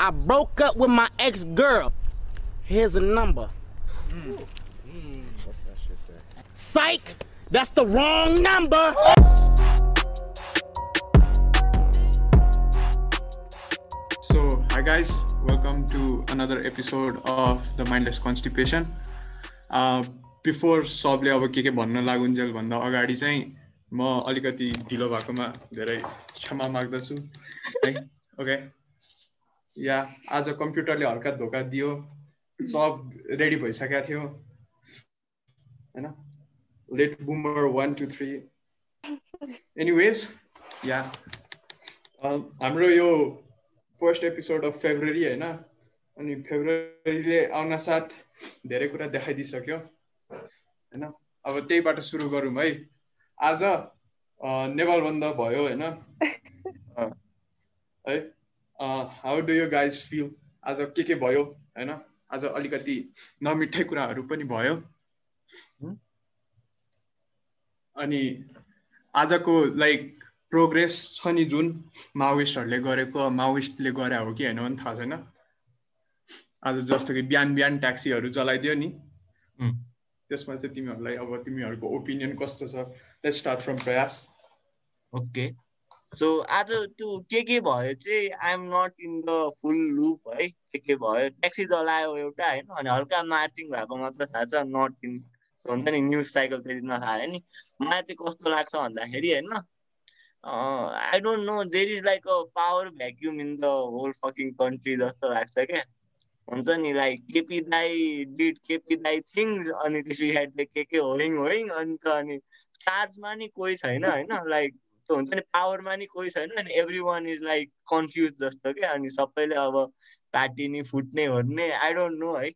I broke up with my ex girl. Here's a number. Psych! That's the wrong number! So, hi guys, welcome to another episode of the Mindless Constipation. Before सबले अब के के भन्न लागुन्जेल भन्दा अगाडि चाहिँ म अलिकति ढिलो भएकोमा धेरै क्षमा माग्दछु है ओके या आज कम्प्युटरले हल्का धोका दियो सब रेडी भइसकेको थियो होइन? Let boomer one two three anyways yeah. हाम्रो यो फर्स्ट एपिसोड अफ फेब्रुअरी होइन? अनि फेब्रुअरीले आउन साथ धेरै कुरा देखाइदिइसक्यो होइन? अब त्यहीबाट सुरु गरौँ है। आज नेवाल बन्द भयो होइन? है। How do you guys feel आज के के भयो होइन आज अलिकति नमिठै कुराहरू पनि भयो। अनि आजको लाइक प्रोग्रेस छ नि जुन माओिस्टहरूले गरेको माओिस्टले गरे हो कि होइन पनि थाहा छैन। आज जस्तो कि बिहान बिहान ट्याक्सीहरू चलाइदियो नि। त्यसमा चाहिँ तिमीहरूलाई अब तिमीहरूको ओपिनियन कस्तो छ? Let's start from Prayas. Okay so आज त्यो के के भयो चाहिँ I'm not in the full loop है। के के भयो? ट्याक्सी चलायो एउटा होइन। अनि हल्का मार्चिङ भएको मात्र थाहा छ। नट इन हुन्छ नि न्युज साइकल त्यति नथाहा नि। मलाई चाहिँ कस्तो लाग्छ भन्दाखेरि होइन I don't know there is like a power vacuum in the whole fucking country जस्तो लाग्छ क्या। हुन्छ नि लाइक केपी दाई डिड केपी दाई थिङ्स अनि त्यस पछाडि के के होइङ होइङ अन्त अनि चार्जमा नि कोही छैन होइन। लाइक हुन्छ नि पावरमा नि कोही छैन अनि every one is like confuse जस्तो क्या अनि सबैले अब पार्टी नि फुट्ने ओर्ने आई डोन्ट नो है।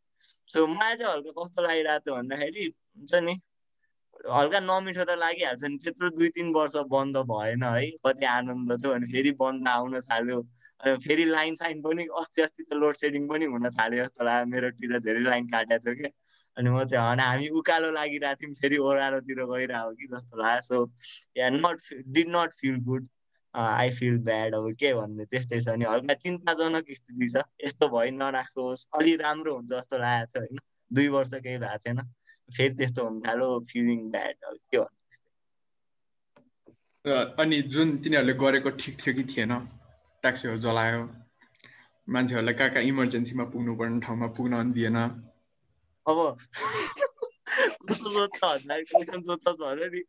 सो मलाई चाहिँ हल्का कस्तो लागिरहेको थियो भन्दाखेरि हुन्छ नि हल्का नमिठो त लागिहाल्छ नि त्यत्रो दुई तिन वर्ष बन्द भएन है कति आनन्द थियो अनि फेरि बन्द आउन थाल्यो। अनि फेरि लाइन साइन पनि अस्ति अस्ति त लोड सेडिङ पनि हुन थाल्यो जस्तो लाग्यो मेरोतिर धेरै लाइन काटेको थियो क्या अनि म चाहिँ हन हामी उकालो लागिरहेको थियौँ फेरि ओह्रालोतिर गइरहेको कि जस्तो लाग्यो। So yeah not did not feel good I feel bad अब के भन्ने त्यस्तै छ अनि हल्का चिन्ताजनक स्थिति छ। यस्तो भइ नराखोस्। अलि राम्रो हुन्छ जस्तो लागेको थियो होइन। दुई वर्ष केही भएको थिएन फेरि त्यस्तो हुन थाल्यो फिलिङ ब्याड अब के भन्नु अनि जुन तिनीहरूले गरेको ठिक थियो कि थिएन ट्याक्सीहरू जलायो। मान्छेहरूलाई कहाँ कहाँ इमर्जेन्सीमा पुग्नुपर्ने ठाउँमा पुग्न दिएन। अब कस्तो सोध्छ भन्दा क्वेसन सोध्छस् भन्यो नि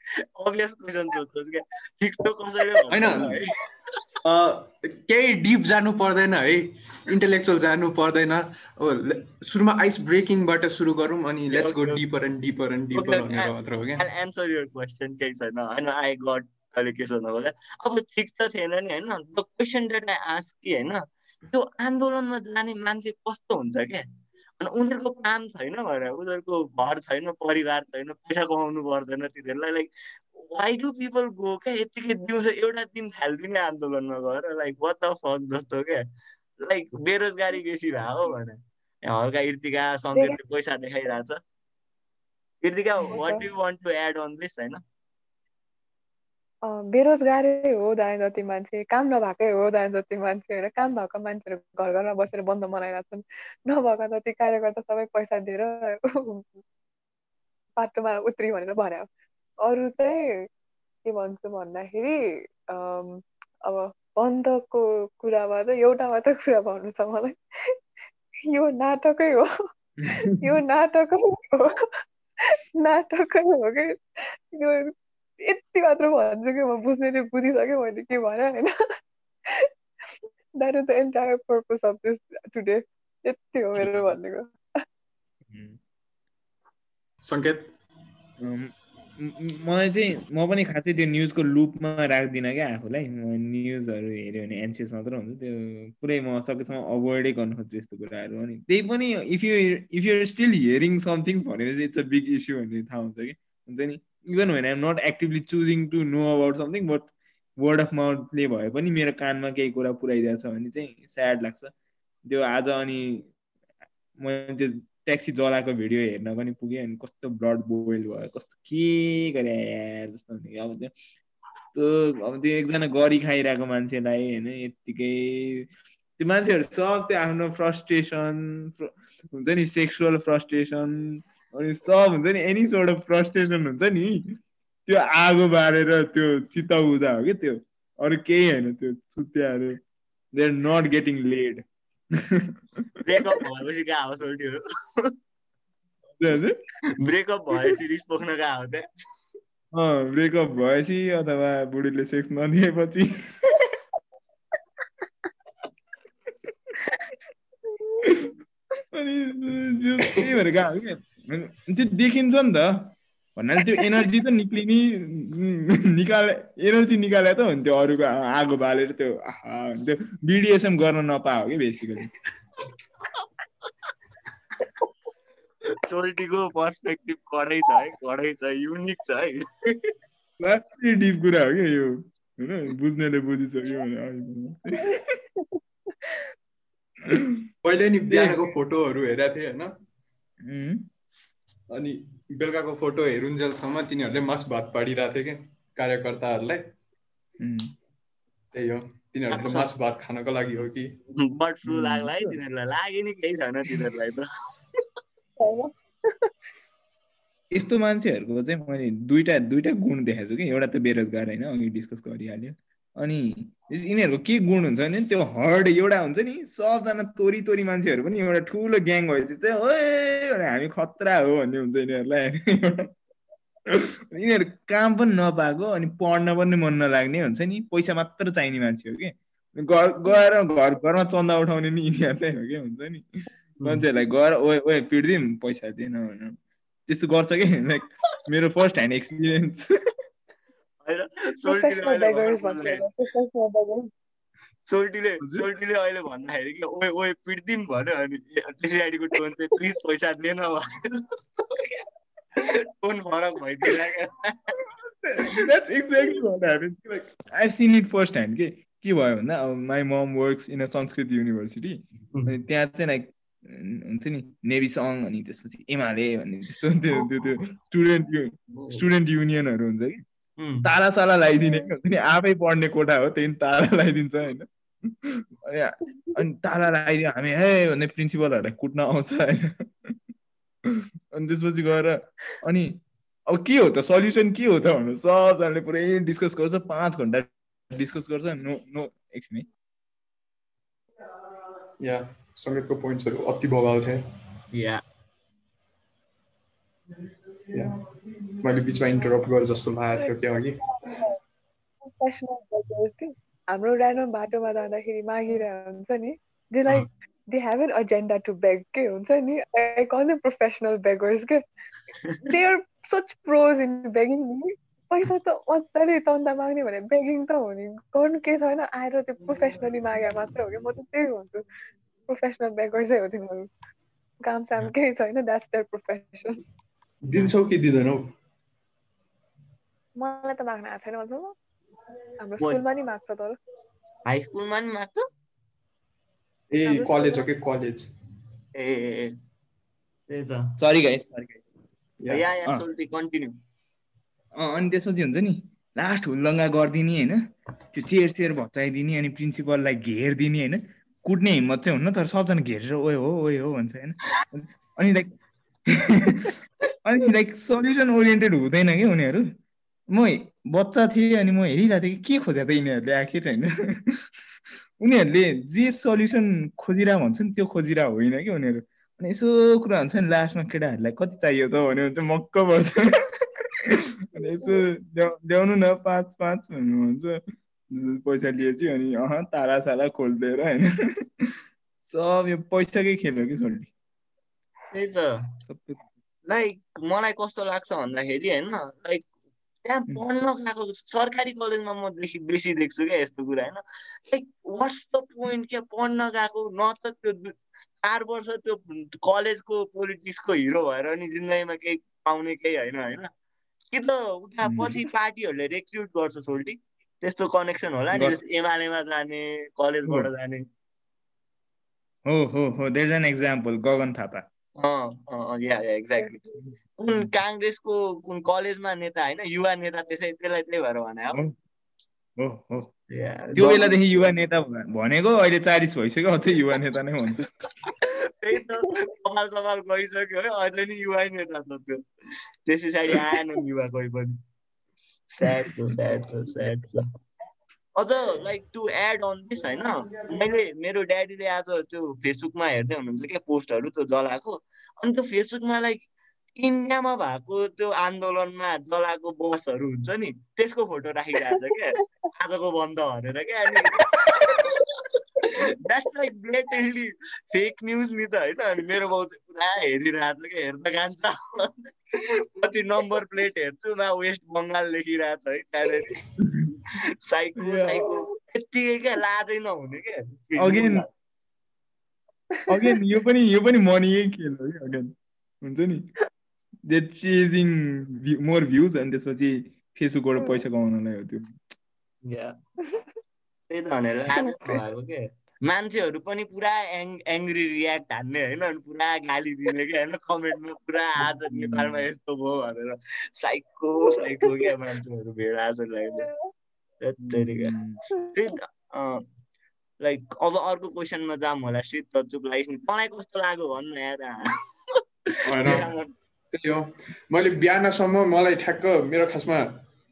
अभियस क्वेसन सोध्छस् क्या ठिक त कसैले होइन केही डिप जानु पर्दैन है इन्टेलेक्चुअल जानु पर्दैन अब सुरुमा आइस ब्रेकिङबाट सुरु गरौँ अनि let's go deeper and deeper and deeper भनेर मात्र हो क्या एन्सर युर क्वेसन केही छैन होइन आई गट तैँले के सोध्नु खोज्दा अब ठिक त थिएन नि होइन the question that I ask कि होइन त्यो आन्दोलनमा जाने मान्छे कस्तो हुन्छ क्या अनि उनीहरूको काम छैन भनेर उनीहरूको घर छैन परिवार छैन पैसा कमाउनु पर्दैन तिनीहरूलाई like why do people go क्या यतिकै दिउँसो एउटा दिन थालिदिने आन्दोलनमा गएर लाइक वाट द फक जस्तो क्या? लाइक बेरोजगारी बेसी भएको भने हल्का इर्तिका सङ्केतले पैसा देखाइरहेछ। Irtika what you want to add on this होइन? बेरोजगारै हो दाइ जति मान्छे काम नभएकै हो दाइ जति मान्छे होइन। काम भएको मान्छेहरू घर घरमा बसेर बन्द मनाइरहेको छन् नभएका जति कार्यकर्ता सबै पैसा दिएर बाटोमा उत्रि भनेर भन्यो अरू चाहिँ के भन्छु भन्दाखेरि अब बन्दको कुरामा चाहिँ एउटा मात्रै कुरा भन्नु छ मलाई। यो नाटकै हो। यो नाटकै हो। नाटकै हो कि? यो यति मात्र भन्छु कि म बुझ्ने बुझिसकेँ मैले के भने होइन that is the entire purpose of this today यति हो मेरो भनेको सङ्केत मलाई चाहिँ म पनि खासै त्यो न्युजको लुपमा राख्दिनँ क्या आफूलाई न्युजहरू हेऱ्यो भने एन्सियस मात्र हुन्छ त्यो पुरै म सकेसम्म अभोइडै गर्नु खोज्छु यस्तो कुराहरू अनि त्यही पनि if you if you're still hearing somethings भनेपछि इट्स अ बिग इस्यु भन्ने थाहा हुन्छ कि हुन्छ नि even when I'm not actively choosing to know about something but word of माउथले भए पनि मेरो कानमा केही कुरा पुऱ्याइदिएको छ भने चाहिँ स्याड लाग्छ। त्यो आज अनि मैले त्यो ट्याक्सी जलाएको भिडियो हेर्न पनि पुगेँ अनि कस्तो ब्लड बोइल भयो कस्तो के गरे जस्तो हुने अब त्यो कस्तो अब त्यो एकजना गरी खाइरहेको मान्छेलाई होइन यत्तिकै त्यो मान्छेहरू सब त्यो आफ्नो फ्रस्ट्रेसन हुन्छ नि सेक्सुअल फ्रस्ट्रेसन अनि सब हुन्छ नि एनी सोर्ट अफ फ्रस्ट्रेसन हुन्छ नि। त्यो आगो बारेर त्यो चित्त बुझा हो कि त्यो। अरू केही होइन त्यो चुत्याहरू they are not getting laid breakup भएपछि कहाँ हो सोल्टीहरू हजुर। ब्रेकअप भएपछि रिस पोख्न कहाँ हो त्यहाँ? अँ ब्रेकअप भएपछि अथवा बुढीले सेक्स नदिएपछि। अनि जो त्यही भएर गएको त्यो देखिन्छ नि त। भन्नाले त्यो एनर्जी त निक्लिने निकाले एनर्जी निकाले त हुन्थ्यो अरूको आगो बालेर त्यो आहा त्यो बिडिएसएम गर्न नपायो कि बेसिकली सोल्टीको पर्सपेक्टिभ कडै छ है कडै छ युनिक छ है। लास्टै डिप कुरा हो क्या यो? होइन? बुझ्नेले बुझिसक्यो भने अहिले पहिले नि बिहानको फोटोहरू हेरेको थिएँ होइन। अनि बेलुकाको फोटो हेरुन्जेलसम्म तिनीहरूले मस भात पाडिरहेको थियो क्या कार्यकर्ताहरूलाई। त्यही हो। तिनीहरूले मासु भात खानको लागि हो कि? बर्ड फ्लू लाग्ला है तिनीहरूलाई। लाग्यो नि केही छैन तिनीहरूलाई त। यस्तो मान्छेहरूको चाहिँ मैले दुइटा दुइटा गुण देखाएको छु कि। एउटा त बेरोजगार होइन अघि डिस्कस गरिहाल्यो अनि यिनीहरूको के गुण हुन्छ भने त्यो हर्ड एउटा हुन्छ नि सबजना तोरी तोरी मान्छेहरू पनि एउटा ठुलो ग्याङ भएपछि चाहिँ ओए हामी खतरा हो भन्ने हुन्छ यिनीहरूलाई। यिनीहरू काम पनि नपाएको अनि पढ्न पनि मन नलाग्ने हुन्छ नि पैसा मात्र चाहिने मान्छे हो कि। घर गएर घर घरमा चन्दा उठाउने नि यिनीहरूलाई हो कि हुन्छ नि। मान्छेहरूलाई गएर ओए ओए पिट्दिउँ पैसा दिएन भनेर। त्यस्तो गर्छ कि। लाइक मेरो फर्स्ट ह्यान्ड एक्सपिरियन्स होइन? सोल्टीले सोल्टीले सोल्टीले अहिले भन्दाखेरि कि ओए ओए पिट्दिम भन्यो अनि त्यस पछाडिको टोन चाहिँ प्लिज पैसा दिएन टोन फरक. Like, I've seen it first hand. के के भयो भन्दा अब my mom works in a Sanskrit university अनि त्यहाँ चाहिँ लाइक हुन्छ नि नेभी सङ अनि त्यसपछि एमाले भन्ने त्यस्तो त्यो त्यो त्यो स्टुडेन्ट स्टुडेन्ट युनियनहरू हुन्छ कि। ताला साला लगाइदिने कि हुन्छ नि आफै पढ्ने कोठा हो त्यही ताला लगाइदिन्छ होइन। अनि अनि ताला लगाइदियो हामी हे! भन्ने प्रिन्सिपलहरूलाई कुट्न आउँछ होइन। अनि त्यसपछि गएर अनि अब के हो त? सल्युसन के हो त भन्नु? सबजनाले पुरै डिस्कस गर्छ पाँच घन्टा डिस्कस गर्छ। नो नो एकछिन है या सङ्गीतको पोइन्ट्सहरू अति बगाल थिए। या। या। मैले बिचमा इन्टरप्ट गरेँ जस्तो लागेको थियो क्या अघि हाम्रो ऱ्यान्डम बाटोमा जाँदाखेरि मागिरहेको हुन्छ नि they like they have an agenda to beg के हुन्छ नि I call them professional beggars के they are such pros in begging नि पैसा त मजाले चन्दा माग्ने भने बेगिङ त हो नि गर्नु केही छैन आएर त्यो प्रोफेसनली मागे मात्र हो कि म त त्यही भन्छु प्रोफेसनल बेगर्सै हो तिनीहरू काम साम केही छैन द्याट्स देयर प्रोफेसन दिन्छौ कि दिँदैनौ मलाई त माग्न आएको छैन मतलब हाम्रो? स्कुलमा नि माग्छ तर हाई स्कुलमा नि माग्छ ए कलेज हो कि कलेज? ए। त्यही त। Sorry guys sorry guys yeah yeah. सोल्टी कन्टिन्यू अनि त्यसपछि हुन्छ नि लास्ट हुल्लङ्गा गरिदिने होइन। त्यो चेयर चेयर भचाइदिने अनि प्रिन्सिपललाई घेरिदिने होइन। कुट्ने हिम्मत चाहिँ हुन्न तर सबजना घेरेर ओए हो ओए हो भन्छ होइन। अनि लाइक अनि लाइक सल्युसन ओरिएन्टेड हुँदैन कि उनीहरू? म बच्चा थिएँ अनि म हेरिरहेको थिएँ कि के खोजेको त यिनीहरूले आखिर होइन उनीहरूले जे सल्युसन खोजिरहेको भन्छ नि त्यो खोजिरहेको होइन कि उनीहरू अनि यसो कुरा हुन्छ नि लास्टमा केटाहरूलाई कति चाहियो त भन्यो भने चाहिँ मक्क पर्छ अनि यसो ल्याउ ल्याउनु न पाँच पाँच भन्नु भन्छ पैसा लिएपछि अनि अह ताला साला खोलिदिएर होइन सब यो पैसाकै खेल हो कि छोरी त्यही त लाइक मलाई कस्तो लाग्छ भन्दाखेरि होइन लाइक त्यहाँ पढ्न गएको सरकारी कलेजमा म बेसी बेसी देख्छु क्या यस्तो कुरा होइन? लाइक वाट्स द पोइन्ट क्या पढ्न गएको? न त त्यो चार वर्ष त्यो कलेजको पोलिटिक्सको हिरो भएर नि जिन्दगीमा केही पाउने केही होइन होइन? कि त उता। पछि पार्टीहरूले रेक्रुट गर्छ सोल्टी। त्यस्तो कनेक्सन होला नि एमालेमा जाने कलेजबाट जाने। हो हो हो there an example Gagan Thapa. Yeah yeah exactly कुन काङ्ग्रेसको कुन कलेजमा नेता होइन युवा नेता त्यसै त्यसलाई त्यही भएर भने त्यो बेलादेखि युवा नेता भनेको अहिले चालिस भइसक्यो अझै युवा नेता नै भन्छ त्यही त कपाल सपाल गइसक्यो है अझै नि युवा नेता छ त्यो। त्यस पछाडि आएन युवा कोही पनि। स्याड छ स्याड छ स्याड छ। अझ like to add on this होइन? मैले मेरो ड्याडीले आज त्यो फेसबुकमा हेर्दै हुनुहुन्छ क्या पोस्टहरू त्यो जलाएको। अनि त्यो फेसबुकमा लाइक इन्डियामा भएको त्यो आन्दोलनमा जलाएको बसहरू हुन्छ नि त्यसको फोटो राखिरहेको छ क्या। आजको बन्द भनेर क्या अनि that's like blatantly fake news नि त होइन? अनि मेरो बाउ चाहिँ पुरा हेरिरहेको छ क्या हेर्दा जान्छ। पछि नम्बर प्लेट हेर्छु मा वेस्ट बङ्गाल लेखिरहेको छ है त्यहाँनिर। साइको साइको यत्तिकै क्या लाजै नहुने क्या Again- अगेन यो पनि यो पनि मनीकै खेल हो कि अगेन हुन्छ नि? दे चेजिङ मोर भ्युज अनि त्यसपछि फेसबुकबाट पैसा कमाउनलाई हो त्यो। त्यही त भनेर भएको के? मान्छेहरू पनि पुरा एङ एङ्ग्री रियाक्ट हान्ने होइन अनि पुरा गाली दिने क्या होइन कमेन्टमा पुरा आज नेपालमा यस्तो भयो भनेर। साइको साइको क्या मान्छेहरू भेडा जस्तो लाग्यो। त्यत्तरी क्या लाइक अब अर्को क्वेसनमा जाऊँ होला श्री त चुप लागिस् नि तँलाई कस्तो लाग्यो भन्नु यार। होइन। त्यही हो। मैले बिहानसम्म मलाई ठ्याक्क मेरो खासमा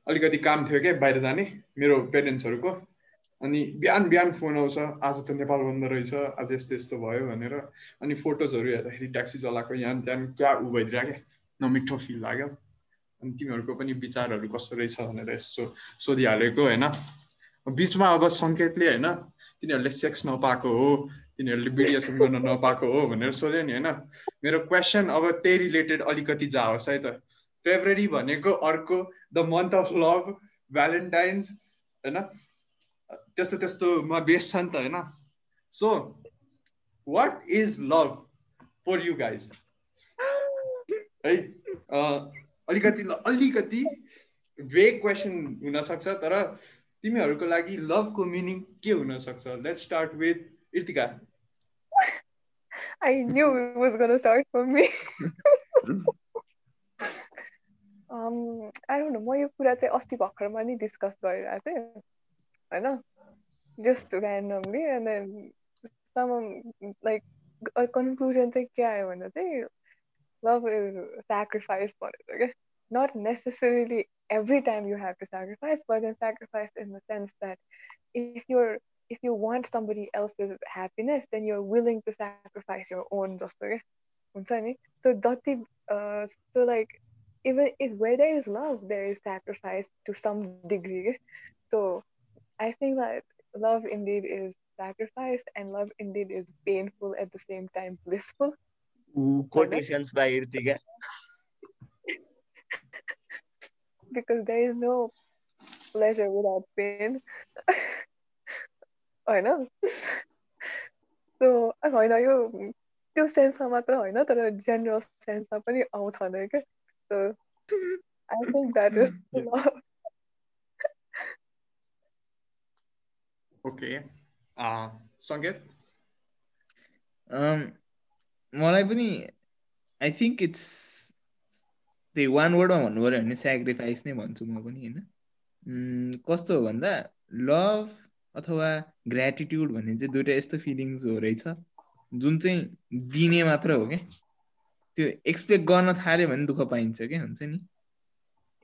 अलिकति काम थियो क्या बाहिर जाने मेरो पेरेन्ट्सहरूको। अनि बिहान बिहान फोन आउँछ आज त नेपाल बन्द रहेछ आज यस्तो यस्तो भयो भनेर। अनि फोटोजहरू हेर्दाखेरि ट्याक्सी चलाएको यहाँ त्यहाँ क्या उ भइदिरहेको क्या नमिठो फिल लाग्यो। अनि तिमीहरूको पनि विचारहरू कस्तो रहेछ भनेर यसो सोधिहालेको होइन। बिचमा अब सङ्केतले होइन तिनीहरूले सेक्स नपाएको हो तिनीहरूले बिडिएसएम गर्न नपाएको हो भनेर सोध्यो नि होइन। मेरो क्वेसन अब त्यही रिलेटेड अलिकति जाओस् है त। फेब्रुअरी भनेको अर्को the month of love Valentine's होइन। त्यस्तो त्यस्तोमा बेस छ नि त होइन। So what is love for you guys है अलिकति अलिकति भेग क्वेसन हुनसक्छ तर तिमीहरूको लागि लभको मिनिङ के हुनसक्छ let's start with Irtika I knew it was gonna start from me. um, I don't know. म यो कुरा चाहिँ अस्ति भर्खरमा नि डिस्कस गरिरहेको थिएँ होइन just randomly and then some like conclusion चाहिँ के आयो भन्दा चाहिँ love is sacrifice okay? not necessarily every time you have to sacrifice but then sacrifice in the sense that if you're if you want somebody else's happiness then you're willing to sacrifice your own okay? so uh, so like even if where there is love there is sacrifice to some degree so i think that love indeed is sacrifice and love indeed is painful at the same time blissful Quotations by Irtika. because there is no pleasure without pain. होइन सो होइन यो त्यो सेन्समा मात्र होइन तर general सेन्समा पनि आउँछ नै क्या so I think that is okay Sanket मलाई पनि आई थिङ्क इट्स त्यही वान वर्डमा भन्नु पऱ्यो भने सेक्रिफाइस नै भन्छु म पनि होइन। कस्तो हो भन्दा लभ अथवा ग्रेटिट्युड भन्ने चाहिँ दुइटा यस्तो फिलिङ्स हो रहेछ जुन चाहिँ दिने मात्र हो क्या। त्यो एक्सपेक्ट गर्न थाल्यो भने दुःख पाइन्छ क्या हुन्छ नि।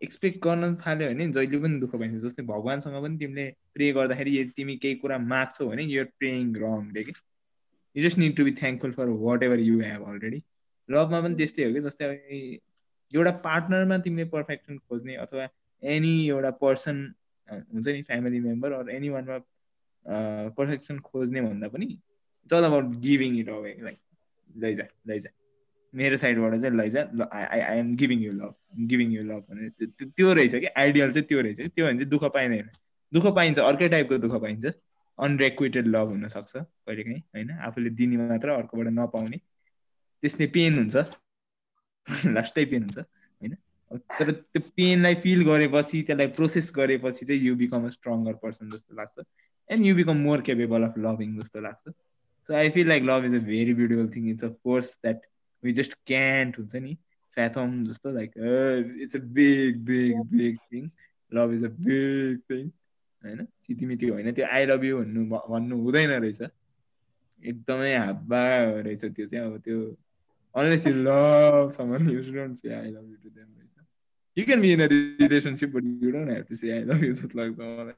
एक्सपेक्ट गर्न थाल्यो भने जहिले पनि दुःख पाइन्छ जस्तै भगवान्सँग पनि तिमीले प्रे गर्दाखेरि यदि तिमी केही कुरा माग्छौ भने युआर प्रेइङ रङले क्या। You just need to be thankful for whatever you have already लभमा पनि त्यस्तै हो कि? जस्तै एउटा पार्टनरमा तिमीले पर्फेक्सन खोज्ने अथवा एनी एउटा पर्सन हुन्छ नि फ्यामिली मेम्बर अर एनी वानमा पर्फेक्सन खोज्ने भन्दा पनि it's all about giving it away like लैजा लैजा। मेरो साइडबाट चाहिँ लैजा ल I I am giving you love giving you love भनेर त्यो रहेछ कि आइडियल चाहिँ त्यो रहेछ कि त्यो भने चाहिँ दुःख पाइँदैन। दुःख पाइन्छ अर्कै टाइपको दुःख पाइन्छ। अनरेक्विटेड लभ हुनसक्छ कहिलेकाहीँ होइन? आफूले दिने मात्र अर्कोबाट नपाउने। त्यसले पेन हुन्छ। लास्टै पेन हुन्छ होइन? तर त्यो पेनलाई फिल गरेपछि त्यसलाई प्रोसेस गरेपछि चाहिँ you become a stronger person जस्तो लाग्छ। And you become more capable of loving जस्तो लाग्छ। So I feel like love is a very beautiful thing it's a force that we just can't हुन्छ नि फ्याथम जस्तो like it's a big big big thing love is a big thing होइन? चितिमिति होइन? त्यो I love you भन्नु भन्नु हुँदैन रहेछ। एकदमै हाब्बा रहेछ त्यो चाहिँ अब त्यो unless you love someone you don't say I love you to them रहेछ। You can be in a relationship but you don't have to say I love you जस्तो लाग्छ मलाई।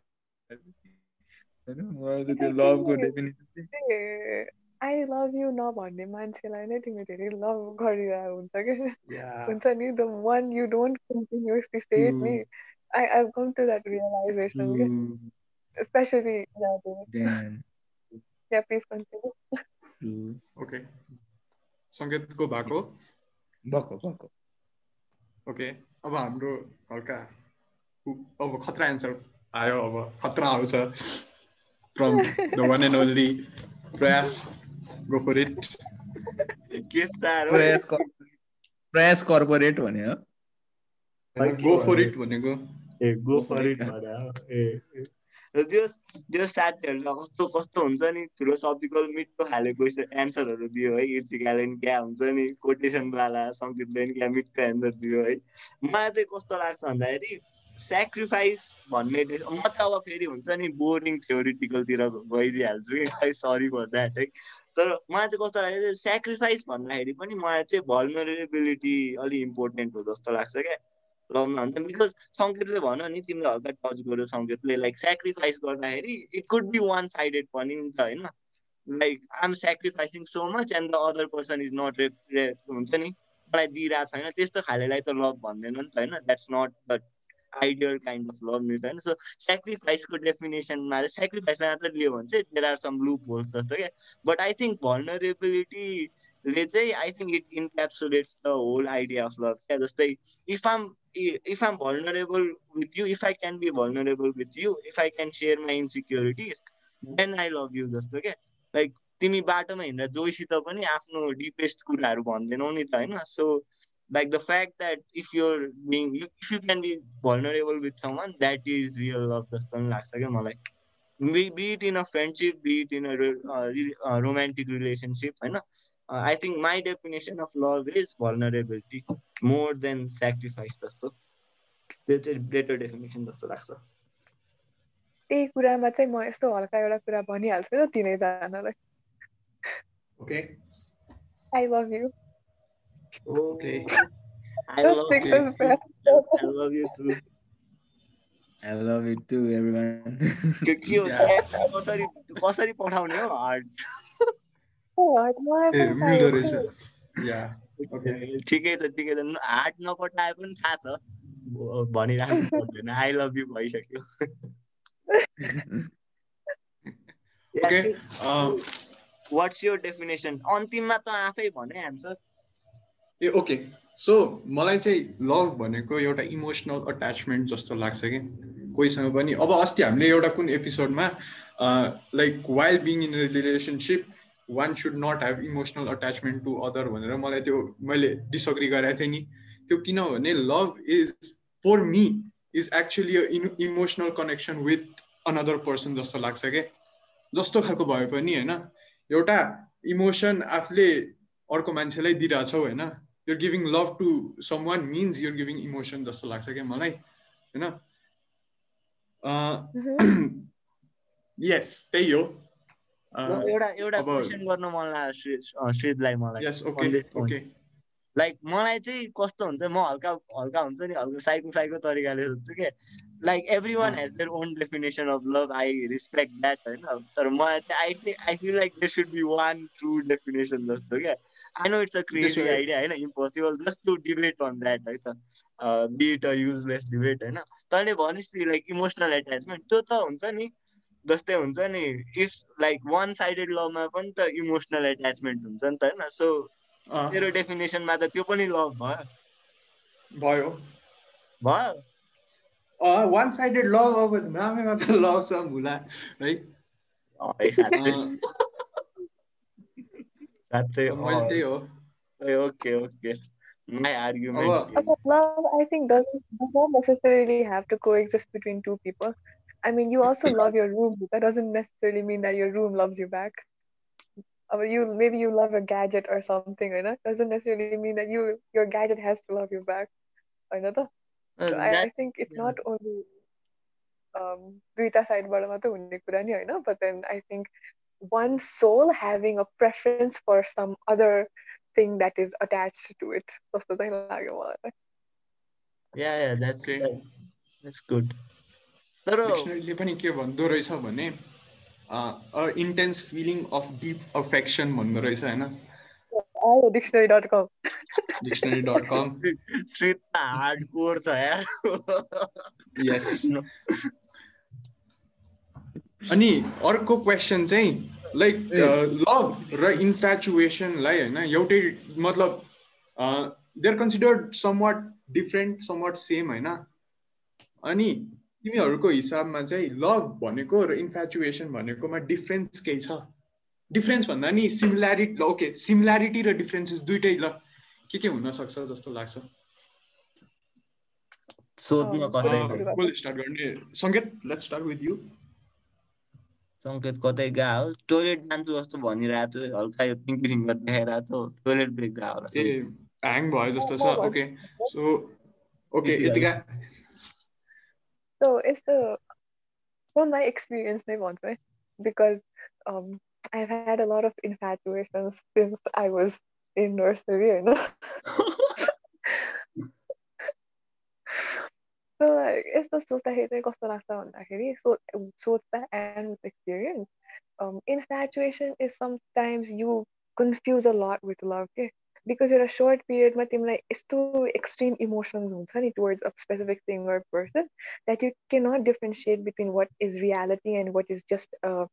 होइन? मलाई चाहिँ त्यो लभको डेफिनेसन चाहिँ आई लभ यु नभन्ने मान्छेलाई नै तिमी धेरै लभ गरिरहेको हुन्छ कि Yeah. हुन्छ नि the one you don't continuously say it नि I I come to that realization कि True. Specially yeah, Damn. Please continue True. Okay सङ्गीतको भएको बक्क बक्क ओके अब हाम्रो हल्का अब खतरा एन्सर आयो अब खतरा आउँछ। From the one and only Prayas go for it के साह्रो प्रयास प्रयास कर्पोरेट भने हो गो फर इट भनेको ए गो फर इट ए त्यो त्यो साथीहरूलाई कस्तो कस्तो हुन्छ नि फिलोसफिकल मिठो खाले क्वेसन एन्सरहरू दियो है इर्तिकाले नि क्या हुन्छ नि कोटेसनवाला सङ्गीतले नि क्या मिठो एन्सर दियो है मलाई चाहिँ कस्तो लाग्छ भन्दाखेरि सेक्रिफाइस भन्ने म त अब फेरि हुन्छ नि बोरिङ थ्योरिटिकलतिर गइदिइहाल्छु कि खै सरी फर द्याट है तर मलाई चाहिँ कस्तो लाग्छ सेक्रिफाइस भन्दाखेरि पनि मलाई चाहिँ भल्नरेबिलिटी अलिक इम्पोर्टेन्ट हो जस्तो लाग्छ क्या लभमा हुन्छ। बिकज सङ्गीतले भन्यो नि तिमीले हल्का टच गर्यो सङ्गीतले लाइक सेक्रिफाइस गर्दाखेरि it could be one sided पनि नि त होइन? Like I am sacrificing so much and the other person is not रे हुन्छ नि? मलाई दिइरहेको छैन त्यस्तो खालेलाई त लभ भन्दैन नि त होइन? That's not the ideal kind of love नि त होइन? सो सेक्रिफाइसको डेफिनेसनमा चाहिँ सेक्रिफाइसलाई मात्र लियो भने चाहिँ there are some loop holes जस्तो क्या? बट आई थिङ्क भल्नरेबिलिटीले चाहिँ I think it encapsulates the whole idea of love क्या जस्तै if I'm if I'm vulnerable with you, if I can be vulnerable with you, if I can share my insecurities, then I love you जस्तो क्या like तिमी बाटोमा हिँडेर जोइसित पनि आफ्नो deepest कुराहरू भन्दैनौ नि त होइन so like the fact that if you're being if you can be vulnerable with someone that is real love जस्तो पनि लाग्छ क्या मलाई be it in a friendship be it in a romantic relationship होइन I think my definition of love is vulnerability more than sacrifice जस्तो त्यो चाहिँ better definition जस्तो लाग्छ त्यही कुरामा चाहिँ म यस्तो हल्का एउटा कुरा भनिहाल्छु त तिनैजनालाई okay I love you Okay. I Just love take you. this breath. I love you too. I love it too, everyone. के के हो Yeah. कसरी कसरी पठाउने हो हार्ट पनि मिल्दो रहेछ. ठिकै छ ठिकै छ हार्ट नपठाए पनि थाहा छ भनिराख्नु पर्दैन आई लभ यु भइसक्यो ओके वाट्स यो डेफिनेसन अन्तिममा त आफै भने एन्सर ए ओके. सो मलाई चाहिँ लभ भनेको एउटा इमोसनल अट्याचमेन्ट जस्तो लाग्छ कि? कोहीसँग पनि। अब अस्ति हामीले एउटा कुन एपिसोडमा like while being in relationship one should not have emotional attachment to other भनेर मलाई त्यो मैले डिसअग्री गरेको थिएँ नि। त्यो किनभने love is for me is actually an emotional connection with another person जस्तो लाग्छ क्या जस्तो खालको भए पनि होइन। एउटा इमोसन आफूले अर्को मान्छेलाई दिइरहेछौ होइन। You're giving love to someone means you're giving emotion जस्तो लाग्छ क्या मलाई? होइन? यस त्यही हो। एउटा एउटा क्वेसन गर्न मन लाग्यो मलाई लाइक मलाई चाहिँ कस्तो हुन्छ म हल्का हल्का हुन्छ नि हल्का साइको साइको तरिकाले सोध्छु क्या like everyone. Has their own definition of love I respect that होइन? तर मलाई चाहिँ I think I feel like there should be one true definition जस्तो क्या I know it's a crazy. Idea होइन? Impossible just to debate on that है त? Bit a useless debate होइन? तैँले भनिस् नि लाइक इमोसनल एट्याचमेन्ट त्यो त हुन्छ नि जस्तै हुन्छ नि इफ लाइक वान साइडेड लभमा पनि त इमोसनल एट्याचमेन्ट हुन्छ नि त होइन? सो तेरो डेफिनेसनमा त त्यो पनि लभ भयो। भयो। भयो। वान साइडेड लभ अब नामैमा त लभ छ भुला। है? साँच्चै। मैले त्यही हो। Okay okay. माई आर्ग्युमेन्ट अब- love, I think, doesn't does not necessarily have to coexist between two people. I mean, you also love your room. but That doesn't necessarily mean that your room loves you back. I mean, you maybe you love a gadget or something, right? That doesn't necessarily mean that you your gadget has to love you back. Another. So I, I think it's yeah. not only दुईटा साइडबाट मात्रै हुने कुरा नि होइन but then I think one soul having a preference for some other thing that is attach to it जस्तो चाहिँ लाग्यो मलाई Yeah, yeah, that's Okay. that's good. तर डिक्सनरीले पनि के भन्दो रहेछ भने a intense feeling of deep affection भन्दो रहेछ होइन? आयो dictionary dot com dictionary dot com श्रीत hardcore छ यार। यस अनि अर्को क्वेसन चाहिँ लाइक लभ र इन्फ्याचुएसनलाई होइन एउटै मतलब they are considered somewhat different somewhat same होइन? अनि तिमीहरूको हिसाबमा चाहिँ लभ भनेको र इन्फ्याचुएसन भनेकोमा डिफ्रेन्स केही छ? डिफ्रेन्स भन्दा नि सिमिल्यारिटी ओके सिमिल्यारिटी र डिफ्रेन्सेस दुइटै ल। के के हुनसक्छ जस्तो लाग्छ? सङ्केत कतै गएको हो? टोइलेट जान्छु जस्तो भनिरहेको छु हल्का यो पिङ्की फिङ्गर देखाइरहेको छु। टोइलेट ब्रेक गएको होला। ए ह्याङ भयो जस्तो छ ओके सो ओके यतिका So it's the from my experience, they want to because um I've had a lot of infatuations since I was in nursery, you know. so like it's the सोच्दाखेरि कस्तो लाग्छ भन्दाखेरि so सोच्दा and with experience um infatuation is sometimes you confuse a lot with love okay? because in a short period मा तिमीलाई यस्तो extreme emotions हुन्छ नि towards a specific thing or person that you cannot differentiate between what is reality and what is just a,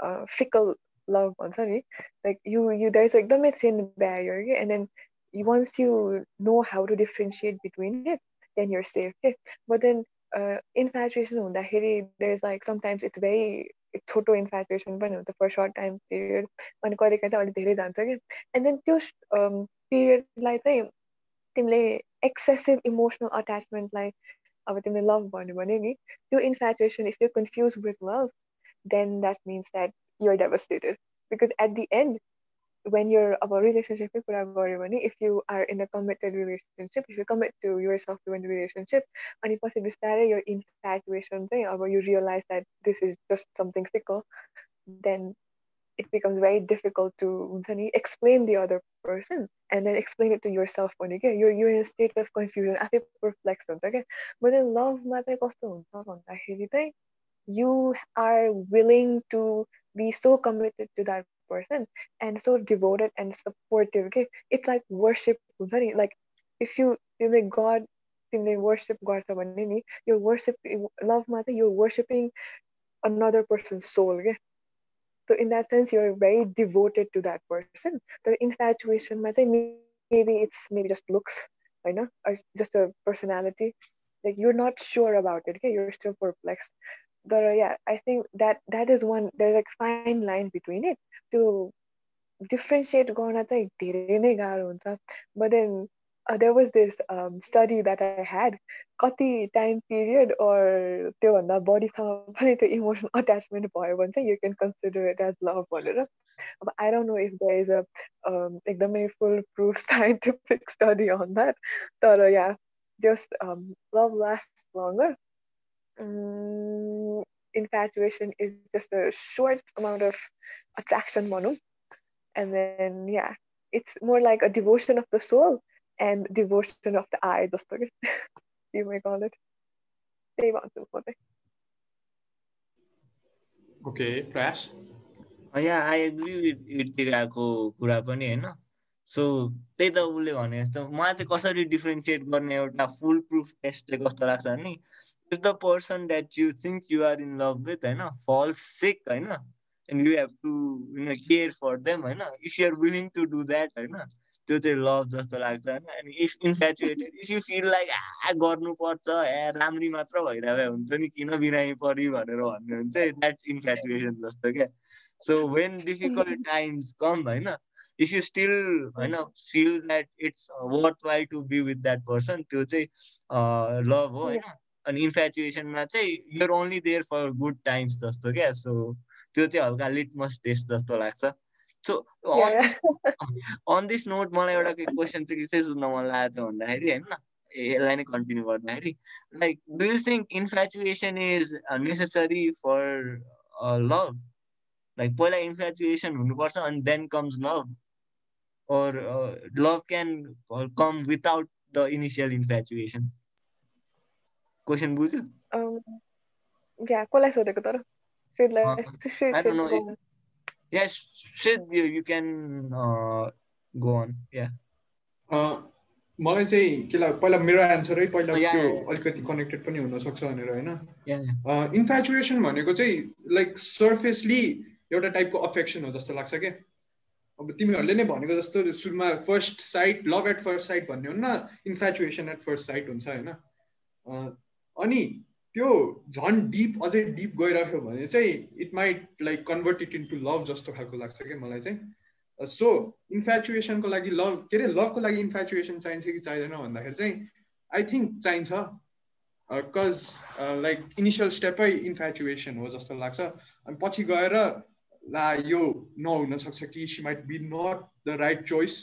a fickle love भन्छ नि like you you there's like एकदमै thin barrier के and then you, once you know how to differentiate between it then you're safe के but then uh, infatuation हुँदाखेरि there's like sometimes it's very छोटो infatuation पनि हुन्छ for short time period अनि कहिलेकाहीँ चाहिँ अलिक धेरै जान्छ कि। And then त्यो पिरियडलाई चाहिँ तिमीले एक्सेसिभ इमोसनल अट्याचमेन्टलाई अब तिमीले लभ भन्यो भने नि त्यो infatuation if you confuse with love then that means that you're devastated because at the end when you're अब रिलेसनसिपकै कुरा गऱ्यो भने if you are in a committed relationship if you commit to your self to in relationship अनि पछि बिस्तारै यो infatuation चाहिँ अब you realise that this is just something fickle then it becomes very difficult to हुन्छ नि explain the other person and then explain it to yourself पनि क्या you're, you're in a state of confusion आफै perplexed हुन्छ क्या but then लभमा चाहिँ कस्तो हुन्छ भन्दाखेरि चाहिँ you are willing to be so committed to that person and so devoted and supportive okay it's like worship हुन्छ नि like if you तिमीले God तिमीले worship गर्छ भने नि you're worship लभमा चाहिँ you're worshiping another person's soul okay so in that sense you're very devoted to that person the infatuation might say maybe it's maybe just looks I know or it's just a personality like you're not sure about it okay you're still perplexed But uh, yeah i think that that is one there's like fine line between it to differentiate गर्न चाहिँ धेरै नै गाह्रो हुन्छ but then uh, there was this um, study that I had कति time period or त्योभन्दा बढीसँग पनि त्यो इमोसनल अट्याचमेन्ट भयो भने चाहिँ you can consider it as love भनेर अब I don't know if there is a एकदमै foolproof scientific study on that तर yeah just love last longer infatuation is just a short amount of attraction भनौँ and then yeah it's more like a devotion of the soul and devotion of the eye जस्तो कि you may call it त्यही भन्छु म चाहिँ okay प्रयास या I agree with इर्तिकाको कुरा पनि होइन सो त्यही त उसले भने जस्तो मलाई चाहिँ कसरी डिफ्रेन्सिएट गर्ने एउटा फुल प्रुफ टेस्ट चाहिँ कस्तो लाग्छ भने if the person that you think you are in love with होइन फल्स सिक होइन and you have to you care for them होइन if you're willing to do that होइन त्यो चाहिँ लभ जस्तो लाग्छ होइन अनि if infatuated if you feel like ah गर्नुपर्छ ए राम्री मात्र भइरहेको हुन्छ नि किन बिरामी परि भनेर भन्ने हुन्छ द्याट्स इन्फ्याचुएसन जस्तो क्या. So when difficult times come होइन इफ यु स्टिल होइन feel that it's worth why to be with that person त्यो चाहिँ लभ हो होइन अनि इन्फ्याचुएसनमा चाहिँ you're only there for good times जस्तो क्या। सो त्यो चाहिँ हल्का लिटमस टेस्ट जस्तो लाग्छ। सो. अन दिस नोट मलाई एउटा क्वेसन चाहिँ के सोध्न मन लागेको छ भन्दाखेरि होइन यसलाई नै कन्टिन्यू गर्दाखेरि like do you think infatuation is necessary for love like पहिला इन्फ्याचुएसन हुनुपर्छ अनि then comes love or uh, love can or come without the initial infatuation? Question बुझ्यो या कसलाई सोधेको तर Shrid, you, you can uh, go on. Yeah. मलाई चाहिँ के लाग्छ पहिला मेरो एन्सरै पहिला Yeah, त्यो. अलिकति कनेक्टेड पनि हुनसक्छ भनेर होइन. इन्फ्याचुएसन भनेको चाहिँ लाइक सर्फेसली एउटा टाइपको अफेक्सन हो जस्तो लाग्छ क्या अब तिमीहरूले नै भनेको जस्तो सुरुमा first sight love at first sight भन्ने हुन्न इन्फ्याचुएसन एट फर्स्ट साइट हुन्छ होइन अँ, अनि त्यो झन् डिप अझै डिप गइरह्यो भने चाहिँ it might like convert it into love जस्तो खालको लाग्छ क्या मलाई चाहिँ। सो इन्फ्याचुएसनको लागि लभ के अरे लभको लागि इन्फ्याचुएसन चाहिन्छ कि चाहिँदैन भन्दाखेरि चाहिँ आई थिङ्क चाहिन्छ। कज लाइक इनिसियल स्टेपै इन्फ्याचुएसन हो जस्तो लाग्छ। अनि पछि गएर ला यो नहुन सक्छ कि she might be not the right choice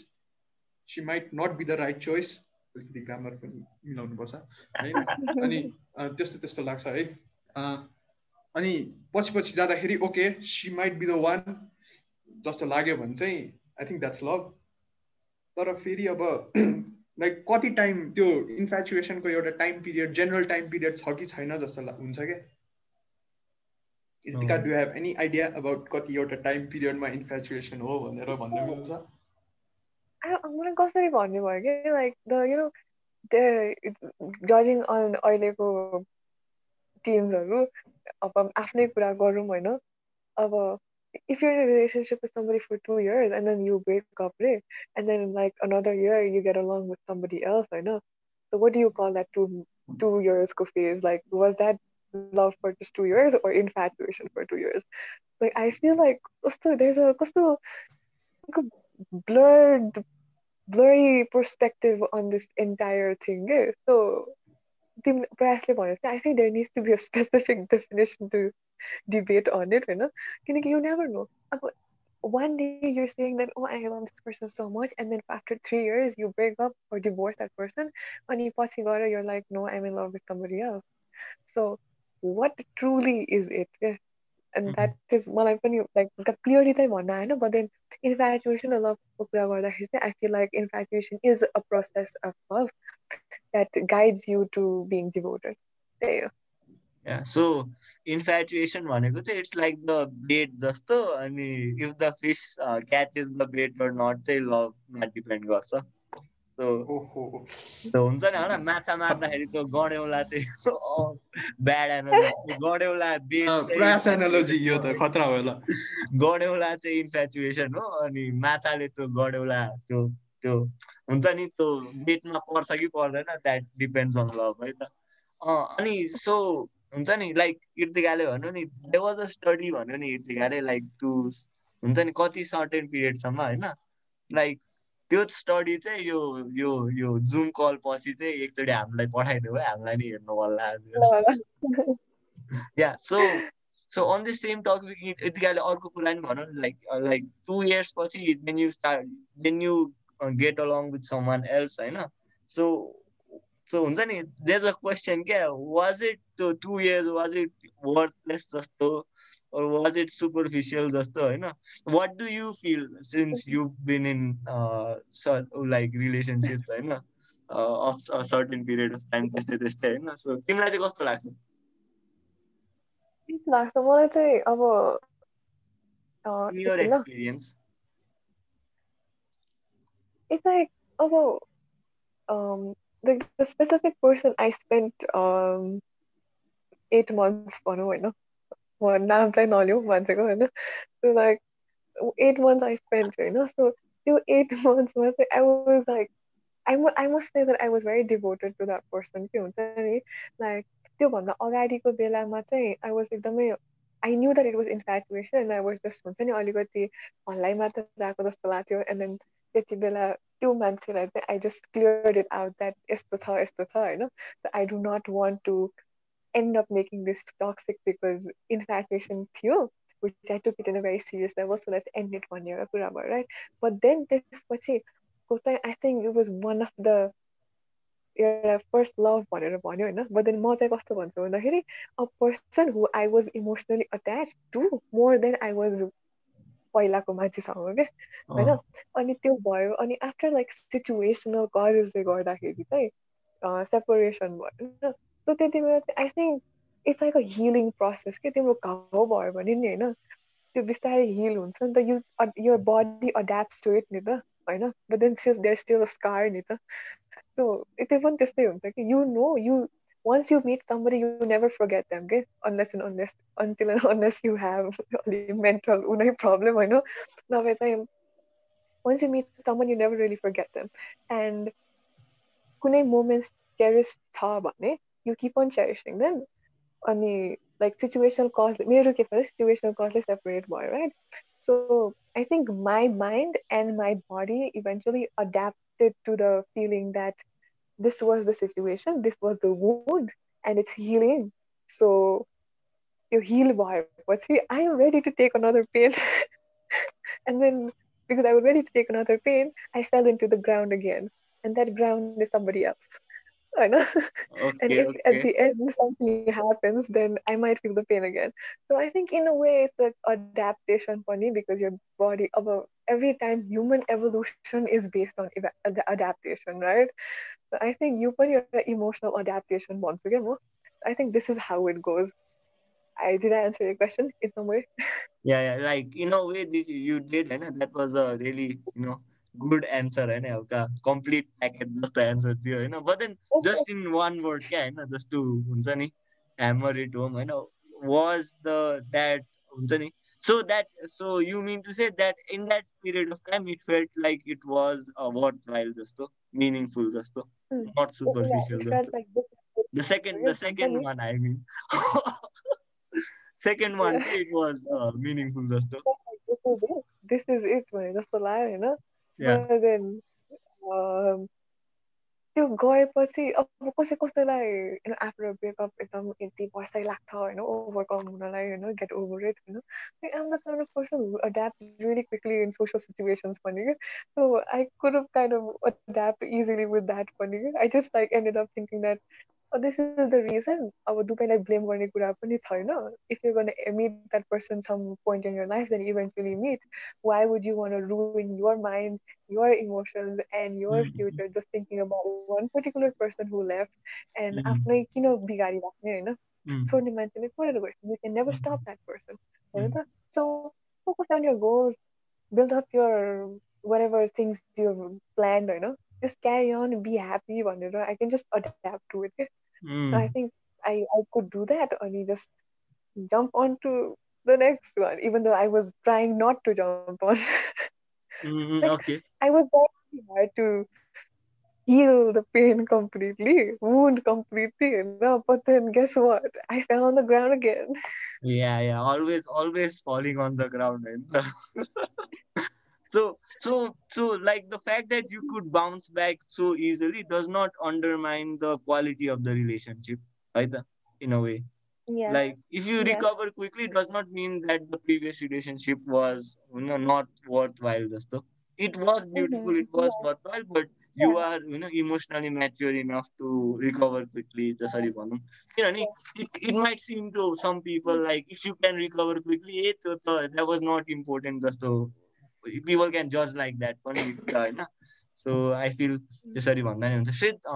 she might not be the right choice अलिकति ग्रामर पनि मिलाउनुपर्छ होइन अनि त्यस्तो त्यस्तो लाग्छ है? अनि पछि पछि जाँदाखेरि okay she might be the one जस्तो लाग्यो भने चाहिँ आई थिङ्क द्याट्स लभ तर फेरि अब लाइक कति टाइम त्यो इन्फ्याचुएसनको एउटा time period general time period छ कि छैन जस्तो हुन्छ क्या do have any idea about कति एउटा टाइम पिरियडमा इन्फ्याचुएसन हो भनेर भन्न मिल्छ मलाई कसरी भन्ने भयो कि like the you know जजिङ on अहिलेको टिन्सहरू अब आफ्नै कुरा गरौँ होइन अब if you're in a relationship with somebody for two years and then you break up, right? And then in like another year you get along with somebody else, I know. So what do you call that two two years go phase? Like was that love for just two years or infatuation for two years? Like I feel like also there's a also like a blurred blurry perspective on this entire thing. eh? So Tim Presley भनेपछि I think there needs to be a specific definition to debate on it, you know? Because you never know. अब one day you're saying that, oh, I love this person so much, and then after three years you break up or divorce that person, and you पछि गएर you're like, no, I'm in love with somebody else. So what truly is it? Yeah. And Mhm. that is मलाई पनि like clearly चाहिँ भन्न आएन, but then infatuation or love को कुरा गर्दाखेरि चाहिँ I feel like infatuation is a process of love that guides you to being devoted. त्यही हो. Yeah, so infatuation भनेको चाहिँ इट्स लाइक द बेट जस्तो अनि if the fish catches the bait or not चाहिँ लभमा डिपेन्ड गर्छ so ओहो त्यो हुन्छ नि होइन माछा मार्दाखेरि त्यो गड्यौला चाहिँ ब्याड एनालोजी यो त खतरा भयो ल चाहिँ इन्फ्याचुएसन हो अनि माछाले त्यो गड्यौला त्यो त्यो हुन्छ नि त्यो बेटमा पर्छ कि पर्दैन द्याट डिपेन्ड्स अन लभ है त। अनि सो हुन्छ नि लाइक इर्तिकाले भन्यो नि दे वाज अ स्टडी भन्यो नि इर्तिकाले लाइक टु हुन्छ नि कति सर्टेन पिरियडसम्म होइन लाइक त्यो स्टडी चाहिँ यो यो यो जुम कल पछि चाहिँ एकचोटि हामीलाई पठाइदियो है हामीलाई नि हेर्नु मन लाग्यो yeah so so on the same topic यतिकाले अर्को कुरा नि भनौँ न लाइक लाइक टु इयर्स पछि then you start then you get along with someone else होइन? सो सो हुन्छ नि देज अ क्वेसन क्या वाज इट त्यो two years was it worthless जस्तो? or was it superficial जस्तो होइन what do you feel since you've been in uh, so- like relationships होइन uh, of a certain period of time त्यस्तै त्यस्तै होइन so तिमीलाई चाहिँ कस्तो लाग्छ ठिक लाग्छ मलाई चाहिँ अब अँ, in your एकछिन ल। experience it's like oh um the, the specific person I spent um eight months भनौँ होइन म नाम चाहिँ नलिउँ मान्छेको होइन so like eight months I spent होइन so त्यो eight months मा चाहिँ I was like I, mu- I must say that I was very devoted to that person के हुन्छ नि like त्योभन्दा अगाडिको बेलामा चाहिँ I was एकदमै I knew that it was infatuation and I was just हुन्छ नि अलिकति हल्लाइ मात्र गएको जस्तो लाग्थ्यो and then त्यति बेला त्यो मान्छेलाई चाहिँ I just cleared it out that यस्तो छ यस्तो छ होइन so I do not want to end up making this toxic because infatuation थियो which I took it in a very serious level so let's end it one year भयो right? But then त्यसपछि को चाहिँ I think it was one of the एउटा first love भनेर भन्यो होइन but then म चाहिँ कस्तो भन्छु भन्दाखेरि a person who I was emotionally attach to more than I was पहिलाको मान्छेसँग क्या होइन अनि त्यो भयो अनि आफ्टर लाइक सिचुएसनल कजेसले गर्दाखेरि चाहिँ सेपरेसन भयो होइन सो त्यति बेला चाहिँ I think it's like a healing process के तिम्रो घाउ भयो भने नि होइन त्यो बिस्तारै हिल हुन्छ नि त you your body adapts to it नि त होइन but then still there's still a scar नि त सो त्यो पनि त्यस्तै हुन्छ कि you know you once you meet somebody, you never forget them, okay? Unless and unless until and unless you have a mental unai problem, I know. Now once you meet someone, you never really forget them. And kunai moments cherish tha bhane, you keep on cherishing them. On the like situational cause, meruke first situational causes separate boy, right? So I think my mind and my body eventually adapted to the feeling that this was the situation, this was the wound, and it's healing. So you heal boy, what's he? I am ready to take another pain. and then because I was ready to take another pain, I fell into the ground again. And that ground is somebody else. Right? Okay, and if okay. at the end something happens, then I might feel the pain again. So I think in a way it's an adaptation for me because your body, every time human evolution is based on adaptation, right? So I think you put your emotional adaptation once again. I think this is how it goes. I did I answer your question in some way? Yeah, yeah, like in a way, this, you did, and that was a really you know good answer होइन एउटा complete package जस्तो answer थियो होइन but then just in one word क्या होइन just to हुन्छ नि hammer it home होइन was the that हुन्छ नि so that so you mean to say that in that period of time it felt like it was a worthwhile जस्तो meaningful जस्तो Hmm. not superficial It felt जस्तो like this. the second the Yes, second funny. one I mean second one चाहिँ it was uh, meaningful जस्तो this is it. This is it भने जस्तो लाग्यो होइन yeah But then, um, त्यो गएपछि अब कसै कसैलाई you know, after a breakup एकदम यति वर्षै लाग्छ होइन ओभरकम हुनलाई होइन गेट ओभर इट होइन I'm the kind of person who adapts really quickly in social situations पनि क्या so I could have kind of adapt easily with that पनि क्या I just like ended up thinking that oh, this is the reason अब दुवैलाई blame गर्ने कुरा पनि छैन if you're going to meet that person some point in your life then eventually meet why would you want to ruin your mind your emotions and your Mhm. future just thinking about one particular person who left and Mhm. आफ्नै किन बिगारी राख्ने होइन Mm. छोड्ने मान्छेले छोडेर गएछ you can never Mhm. stop that person होइन त so focus on your goals build up your whatever things you've planned होइन just carry on be happy one you know i can just adapt to it mm. so i hmm. think I, I could do that only just jump on to the next one even though i was trying not to jump on mm, like, okay i was very hard to heal the pain completely, wound completely. Now, but then guess what? I fell on the ground again. Yeah, yeah. Always, always falling on the ground. so so so like the fact that you could bounce back so easily does not undermine the quality of the relationship either in a way yeah. like if you yeah. recover quickly does not mean that the previous relationship was you know not worthwhile just it was mm-hmm. beautiful mm-hmm. it was yeah. worthwhile but yeah. you are you know emotionally mature enough to recover quickly the sorry you know it, it, it might seem to some people like if you can recover quickly eh, that was not important just people can judge like that पनि होइन so I feel त्यसरी भन्दा नि हुन्छ श्रेत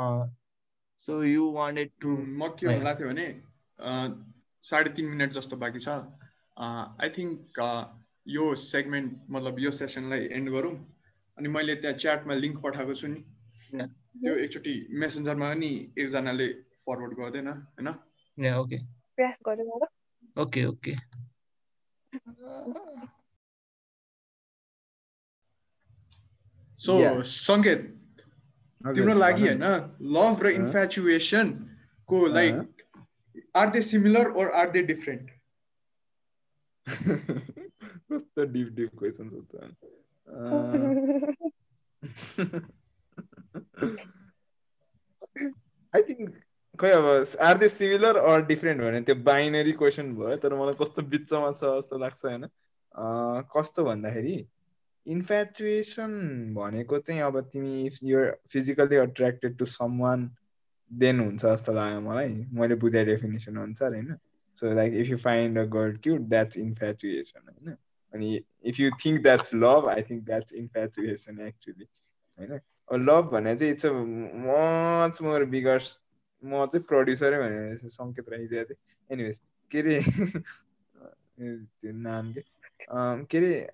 so you wanted to म के Ouais. भन्ला थियो भने अ, साढे तिन मिनट जस्तो बाँकी छ। आई थिङ्क यो सेगमेन्ट मतलब यो सेसनलाई एन्ड गरौँ। अनि मैले त्यहाँ च्याटमा लिङ्क पठाएको छु नि. त्यो एकचोटि मेसेन्जरमा पनि एकजनाले फरवर्ड गर्दैन होइन? Yeah okay. Press गरेर ल। okay okay so. सङ्केत तिम्रो लागि। होइन लभ र अँ। इन्फ्याचुएसनको like are they similar or are they different कस्तो डिप डिप क्वेसन सोध्छ आई थिङ्क खै अब are they similar or different भने त्यो बाइनरी क्वेसन भयो तर मलाई कस्तो बिचमा छ जस्तो लाग्छ होइन कस्तो भन्दाखेरि इन्फ्याचुएसन भनेको चाहिँ अब तिमी if you're physically attracted to someone then हुन्छ जस्तो लाग्यो मलाई। मैले बुझाए डेफिनेसन अनुसार होइन? So like if you find a girl cute that's infatuation होइन? अनि if you think that's love I think that's infatuation actually होइन? लभ भने चाहिँ it's a much more bigger म चाहिँ प्रड्युसरै भनेर सङ्केत राखिदिएको थिएँ। एनिवेज के अरे? नाम के? के अरे?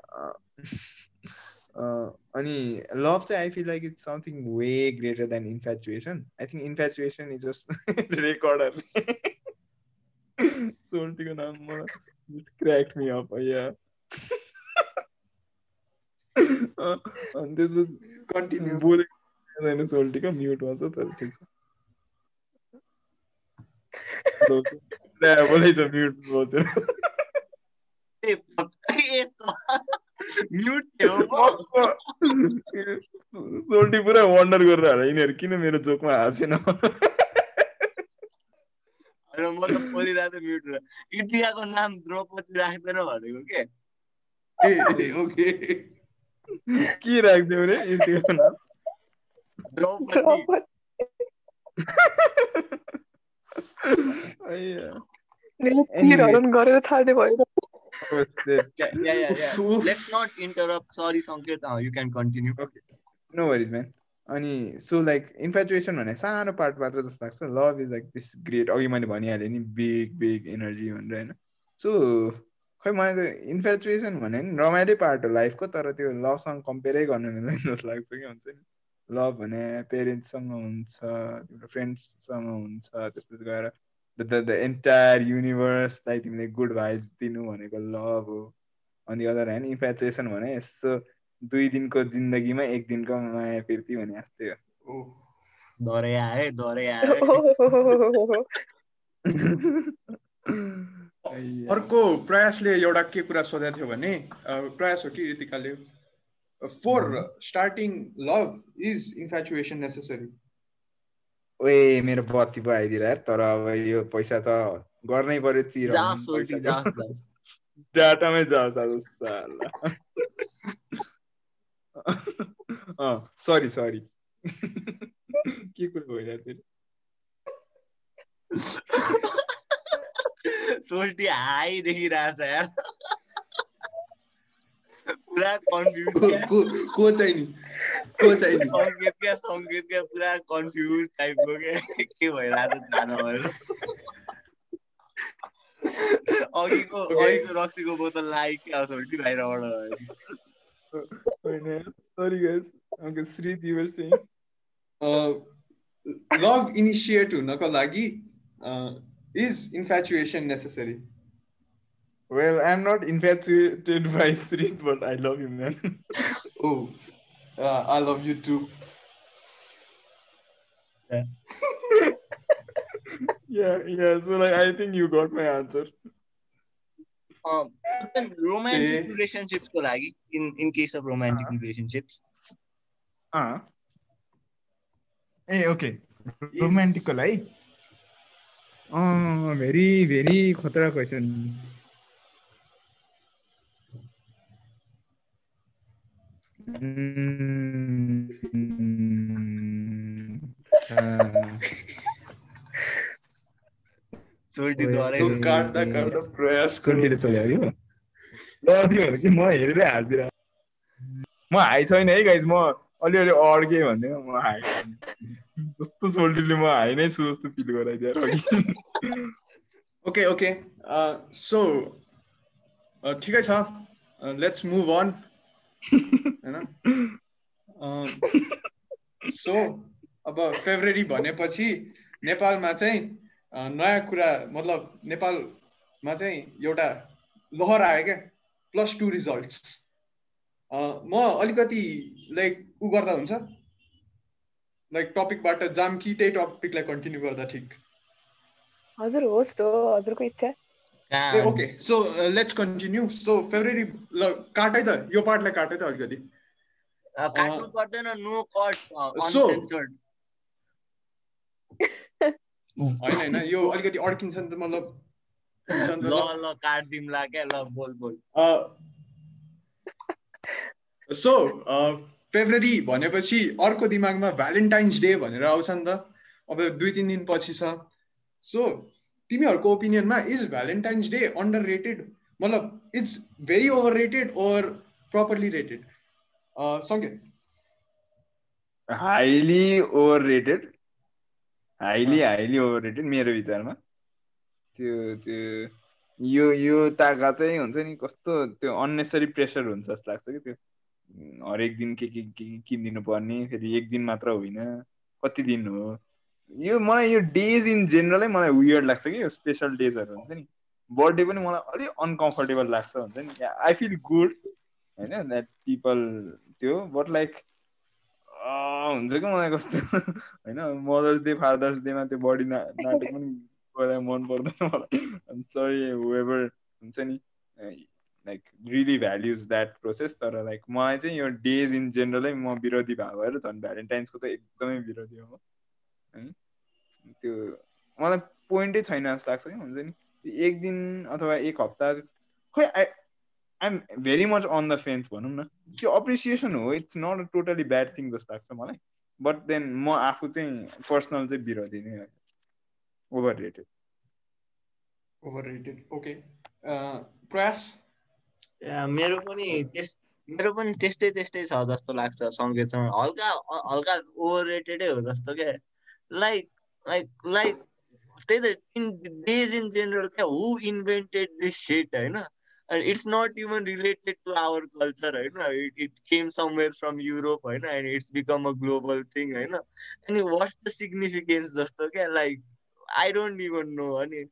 अनि लभ चाहिँ I feel like it's something way greater than infatuation I think infatuation is just recorder सोल्टीको नाम मलाई क्र्याक मी अप या अनि त्यसपछि कन्टिन्यू बोलेको छैन सोल्टीको म्युटमा छ तर ठिक छ बोलेछ फक- यसको म्युट म सोल्टी पुरा वन्डर गरेर होला यिनीहरू किन मेरो जोकमा हाँसेन म त बोलिरहेको थिएँ म्युट इटियाको नाम द्रौपदी राख्दैन भनेको के ए ओके के राखिदियो भने यतिको नाम द्रौपदी गरेर छाड्ने भयो. Yeah, yeah, yeah, yeah. Oof. Let's not interrupt. Sorry, Sanket. Uh, you can continue. No worries man अनि सो लाइक इन्फ्याचुएसन भने सानो पार्ट मात्र जस्तो लाग्छ love is like this great अघि मैले भनिहालेँ नि बिग बिग एनर्जी भनेर होइन सो खै मलाई त इन्फ्याचुएसन भने नि रमाइलै पार्ट हो लाइफको तर त्यो लभसँग कम्पेयरै गर्नु मिल्दैन जस्तो लाग्छ कि हुन्छ नि लभ भने पेरेन्ट्ससँग हुन्छ तिम्रो फ्रेन्ड्ससँग हुन्छ त्यसपछि गएर द द एन्टायर युनिभर्सलाई तिमीले गुड भाइब्स दिनु भनेको लभ हो। अनि अदर ह्यान्ड इन्फ्याचुएसन भने यसो दुई दिनको जिन्दगीमा एक दिनको माया फिर्ती भने जस्तै हो। अर्को प्रयासले एउटा के कुरा सोधेको थियो भने प्रयास हो कि ऋतिकाले for starting love is infatuation necessary ओए मेरो बत्ती पो आइदिएर यार तर अब यो पैसा त गर्नै पर्यो चिर डाटामै सरी सरी। के कुरो भइरहेको थियो? सोल्टी हाई देखिरहेछ यार। पुरा कन्फ्युज को को को चाहिँ नि को चाहिँ नि सङ्गीत क्या पुरा कन्फ्युज टाइपको क्या के भइरहेछ थाहा नभएर अघिको अघिको रक्सीको बोतल लाग्यो क्या सोल्टी बाहिरबाट होइन sorry guys okay Shree you were saying love initiate हुनको लागि is infatuation necessary Well, I'm not infatuated by Srit, but I love him, man. Oh I love you too yeah, yeah. So like, I think you got my answer. Romantic ए। रिलेसनसिप्सको लागि in in case of romantic relationships Ah. Hey, okay. Romantic ko lai. Oh, very, very खतरा question. Mm, ah. सोल्टीद्वारै ओए। काट्दा काट्दा प्रयास सोल्टीले सोध्यो है यो? ल तिमीहरू कि म हेरेरै म हाई छैन है गाइज म अलिअलि अड्केँ भन्ने म हाई जस्तो सोल्टीले म हाई नै छु जस्तो फिल गराइदिएर ओके ओके सो ठिकै छ लेट्स मुभ अन होइन सो अब फेब्रुअरी भनेपछि नेपालमा चाहिँ नयाँ कुरा मतलब नेपालमा चाहिँ एउटा लहर आयो क्या प्लस टू रिजल्ट्स म अलिकति लाइक उ गर्दा हुन्छ? लाइक टपिकबाट जाम कि त्यही टपिकलाई कन्टिन्यू गर्दा ठिक? हजुर होस्ट हो हजुरको इच्छा। ए okay so let's continue so February ल काटै त यो पार्टलाई काटै त अलिकति काट्नु पर्दैन नो कट्स So- अनसेन्सर्ड होइन होइन यो अलिकति अड्किन्छ नि त मतलब ल ल। ल काट्दिउँला क्या ल बोल बोल सो फेब्रुअरी भनेपछि अर्को दिमागमा भ्यालेन्टाइन्स डे भनेर आउँछ नि त। अब दुई तिन दिन पछि छ। सो तिमीहरूको ओपिनियनमा is Valentine's Day underrated मतलब it's very overrated or properly rated Sanket. Highly overrated highly highly overrated मेरो विचारमा। त्यो त्यो यो यो ताका चाहिँ हुन्छ नि कस्तो त्यो अन्नेसरी प्रेसर हुन्छ जस्तो लाग्छ कि त्यो। हरेक दिन के के के किनिदिनु पर्ने फेरि एक दिन मात्र होइन कति दिन हो? यो मलाई यो डेज इन जेनरलै मलाई वियर्ड लाग्छ कि यो स्पेसल डेजहरू हुन्छ नि। बर्थडे पनि मलाई अलिक अनकम्फर्टेबल लाग्छ हुन्छ नि। आई फिल गुड होइन द्याट पिपल त्यो बट लाइक हुन्छ कि मलाई कस्तो? होइन मदर्स डे फादर्स डेमा त्यो बडी ना नाटक पनि मलाई मन पर्दैन मलाई। सरी वेभर हुन्छ नि like really values that process तर लाइक मलाई चाहिँ यो डेज इन जेनरलै म विरोधी भएको भएर झन् भ्यालेन्टाइन्सको त एकदमै विरोधी हो। है? त्यो मलाई पोइन्टै छैन जस्तो लाग्छ कि हुन्छ नि? एक दिन अथवा एक हप्ता खोइ I I'm very much on the fence भनौँ न। त्यो अप्रिसिएसन हो it's not a totally bad thing जस्तो लाग्छ मलाई। बट देन म आफू चाहिँ पर्सनल चाहिँ विरोधी नै हो। Overrated overrated okay Prayas मेरो पनि त्यस मेरो पनि त्यस्तै त्यस्तै छ जस्तो लाग्छ सङ्गीतसँग। हल्का हल्का ओभर रेटेडै हो जस्तो क्या। like like like they that in days in general who invented this shit you know and it's not even related to our culture right you know? it, it came somewhere from europe you know? and it's become a global thing you know and what's the significance just okay like i don't even know I mean,